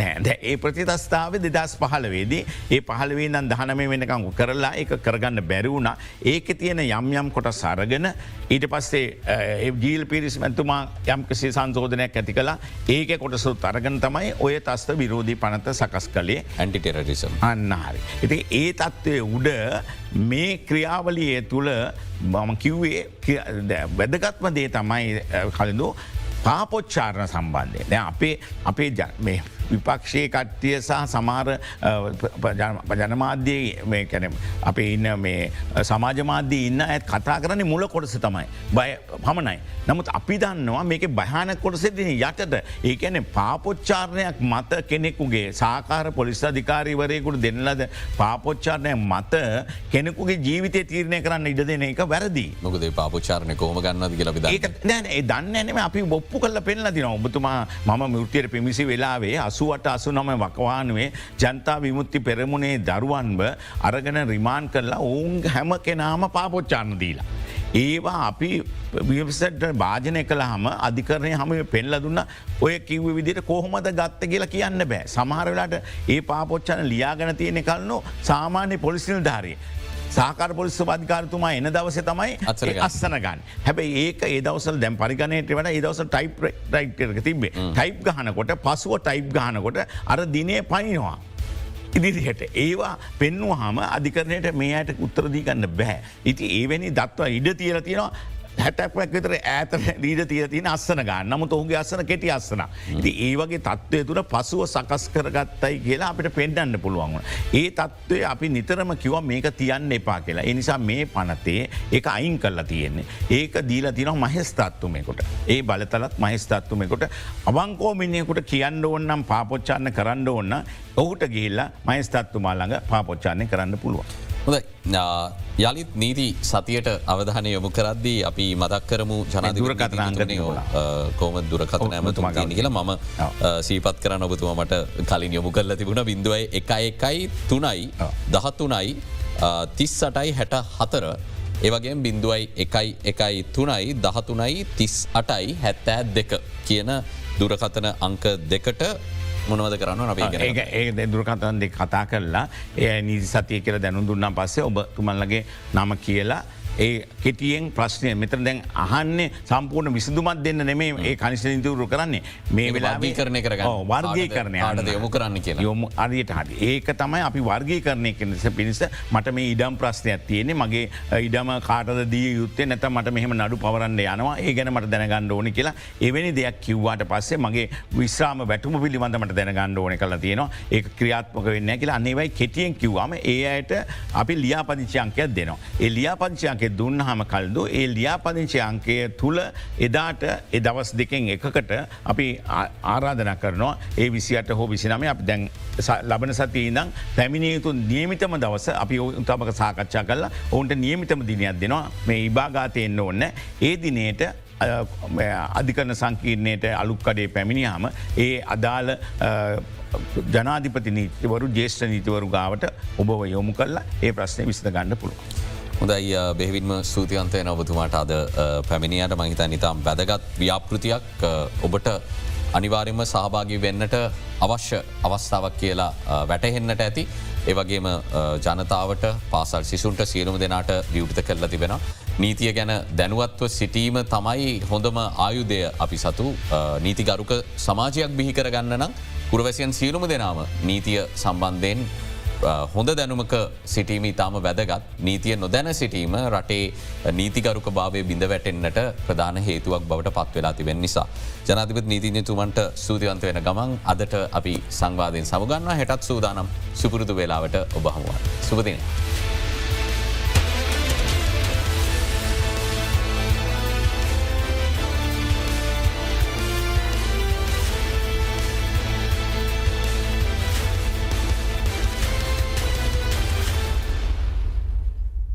නෑ. ඒ ප්‍රතිතස්ථාව දෙදස් පහලවේදී ඒ පහලවේ නම් දහනම වෙනකං කරලා එක කරගන්න බැරිවුණ ඒක තියෙන යම් යම් කොට සරගෙන ඊට පස්සේ ජීල් පිරිස් මැතුමා යම්කසේ සංසෝධනයක් ඇති කලා ඒක කොටසු තරගන තමයි ඔය තස්ත විරෝධී පනත සකස් කළේ. ඇන්ටිටෙරරිසම් අන්න හරි. ඉති ඒ තත්ත්වය උඩ මේ ක්‍රියාවලිය තුළ මම කිව්වේ වැදගත්ම දේ තමයි කලඳු පාපොච්චාරණ සම්බන්ධය. දැ අපේ අපේ මේ විපක්ෂය කට්ටිය සහ සමාර ජනමාධ්‍යයේ කැන අපේ ඉන්න මේ සමාජමාධ්‍ය ඉන්න ඇත් කතා කරන්නේ මුල කොටස තමයි. බය පමණයි. නමුත් අපි දන්නවා මේක භයාන කොටසෙදින යටට ඒකැන පාපොච්චාරණයක් මත කෙනෙකුගේ සාකාර පොලිස් අධිකාරීවරයකුට දෙන්නලද පාපොච්චාරණය මත කෙනෙකුගේ ජීවිතය තීරණය කරන්න ඉඩ දෙන එක වැරදි. මොකද පාපොච්චාරණය කෝම ගන්නද කියලා ඒ දන්නනම අපි බොප්පු කල්ල පෙන්ල දින ඔබතුමා මම මුෘතියට පිමිසි වෙලාවේ අසුවට අසු නම වකවානුවේ ජනතා විමුත්ති පෙරමුණේ දරුවන්ව අරගෙන රිමාන් කරලා ඔවුන් හැම කෙනාම පාපොච්චාන්න දීලා. ඒවා අපි විසට භාජනය කළහම අධිකරණය හම පෙල්ල දුන්න ඔය කිව්ව විදිට කොහොමද ගත්ත කියලා කියන්න බෑ සමහරවෙලාට ඒ පාපොච්චන ලියාගන තියෙන කලනු සාමාන්‍ය පොලිසිල් ධාරය. සාකාර පොලිස් පධිකාරතුමා එන දවස තමයි අස්සන ගන්න හැබයි ඒක ඒදවසල් දැම් පරිගණයට වට ඒදවස ටයිප් රයිටක තිබේ ටයිප් ගහනකොට පසුව ටයිප් ගහනකොට අර දිනය පනිනවා. ඉදිරිහට ඒවා පෙන්වහම අධිකරණයට මේ අයට උත්තරදී ගන්න බැහැ. ඉති ඒවැනි දත්ව ඉඩ තියල තියෙනවා හැටක්වක් විතර ඇත දීට තිය තින අස්සන ගන්න නමුත් ඔහුගේ අස්සන කෙටි අස්සන. ඉති ඒ වගේ තත්ත්වය තුර පසුව සකස් කරගත්තයි කියලා අපිට පෙන්ඩන්න පුළුවන්. ඒ තත්ත්වය අපි නිතරම කිව මේක තියන්න එපා කියලා. එනිසා මේ පනතේ එක අයින් කරලා තියෙන්නේ. ඒක දීලා තින මහෙස්තත්තුමෙකොට. ඒ බලතලත් මහෙස්තත්තුමෙකොට අවංකෝමිනියකුට කියන්න ඕන්නම් පාපොච්චාන්න කරන්න ඕන්න ඔහුට ගේල්ලා මයිස්තත්තුමා ළඟ පාපොච්චානය කරන්න පුළුවන්. හොද යළිත් නීති සතියට අවධානය යොමු කරද්දී අපි මදක් කරමු ජනදුරකතනාගනය කෝම දුරකතන ඇමතුම ගනි කියලා මම සීපත් කරන්න ඔබතුම මට කලින් යොමු කරල තිබුණ. බිඳුවයි එකයි එකයි තුනයි දහත්තුනයි තිස් සටයි හැට හතර ඒවගේ බිඳුවයි එකයි එකයි තුනයි දහතුනයි තිස් අටයි හැත්තෑ දෙක කියන දුරකතන අංක දෙකට මොනවද කරන්න අපේ ඒ දුරකතන් දෙ කතා කරලා ඒ නිදි සතිය කියල දැනු දුන්නම් පස්සේ ඔබ තුමල්ලගේ නම කියලා ඒ කෙටියෙන් ප්‍රශ්නය මෙතර දැන් අහන්නේ සම්පූර්ණ විසිදුමත් දෙන්න නෙමේ ඒ කනිෂ නිතුරු කරන්නේ. මේ වෙලාී කරණය කර වර්ගය කරනය යොමු කරන්න කියලා. යොමු අරියට හරි. ඒක තමයි අපි වර්ගී කරණය කෙනෙස පිණිස මට මේ ඉඩම් ප්‍රශ්නයක් තියෙන්නේ. මගේ ඉඩම කාටද දී යුත්තේ නැත මට මෙහම නඩු පවරන්න යනවා. ඒ ගැන මට දැනගන්න ඕනි කියලා එවැනි දෙයක් කිව්වාට පස්සේ මගේ විශ්‍රාම වැටම පිළිබඳමට දැනගන්න ඕන කල තියෙනවා. ඒ ක්‍රියාත්මක වෙන්න කියලා අන්නේවයි කෙටියෙන් කිව්වාම ඒ අයට අපි ලියාපදිංචයංකයක් දෙනවා. ඒ ලියාපදිංචයන්ක දුන්න හම කල්දු ඒ ලියාපදිංචි අංකය තුළ එදාට එදවස් දෙකෙන් එකකට අපි ආරාධන කරනවා. ඒ විසිට හෝ විසිනම අප දැන් ලබන සති ඉදං පැමිණියයුතු නියමිතම දවස අපි උතමක සාකච්ඡා කරලා ඔවුන්ට නියමිතම දිනයක් දෙනවා. මේ ඉබාගාතයෙන්න්න ඔන්න ඒ දිනයට අධිකරන සංකීර්ණයට අලුක්කඩේ පැමිණියාම ඒ අදාළ ජනාධිපති නීතිවරු ජේෂ්ඨ නීතිවරු ගාවට ඔබව යොමු කරලා ඒ ප්‍රශ්නය විස්ත ගන්න පුළුව. හොඳයි බෙහිවින්ම සූතියන්තය නොබතුමාට අද පැමිණියට මහිතා නිතාම් වැදගත් ව්‍යාපෘතියක් ඔබට අනිවාර්යම සහභාගි වෙන්නට අවශ්‍ය අවස්ථාවක් කියලා වැටහෙන්නට ඇති. ඒවගේම ජනතාවට පාසල් සිසුන්ට සියලුම දෙනාට විවෘත කරලා තිබෙන. නීතිය ගැන දැනුවත්ව සිටීම තමයි හොඳම ආයුදය අපි සතු නීතිගරුක සමාජයක් බිහි කරගන්න නම් පුරවැසියන් සියලුම දෙනාම නීතිය සම්බන්ධයෙන් හොඳ දැනුමක සිටීම ඉතාම වැදගත් නීතිය නොදැන සිටීම රටේ නීතිගරුක භාවය බිඳ වැටෙන්න්නට ප්‍රධාන හේතුවක් බවට පත්වෙලා තිබෙන නිසා. ජනාතිපත් නීතිඥතුමන්ට සූතිවන්ත වෙන ගමන් අදට අපි සංවාධයෙන් සමගන්න හැටත් සූදානම් සුපුරුදු වෙලාවට ඔබහමුවන්. සුපතිනය.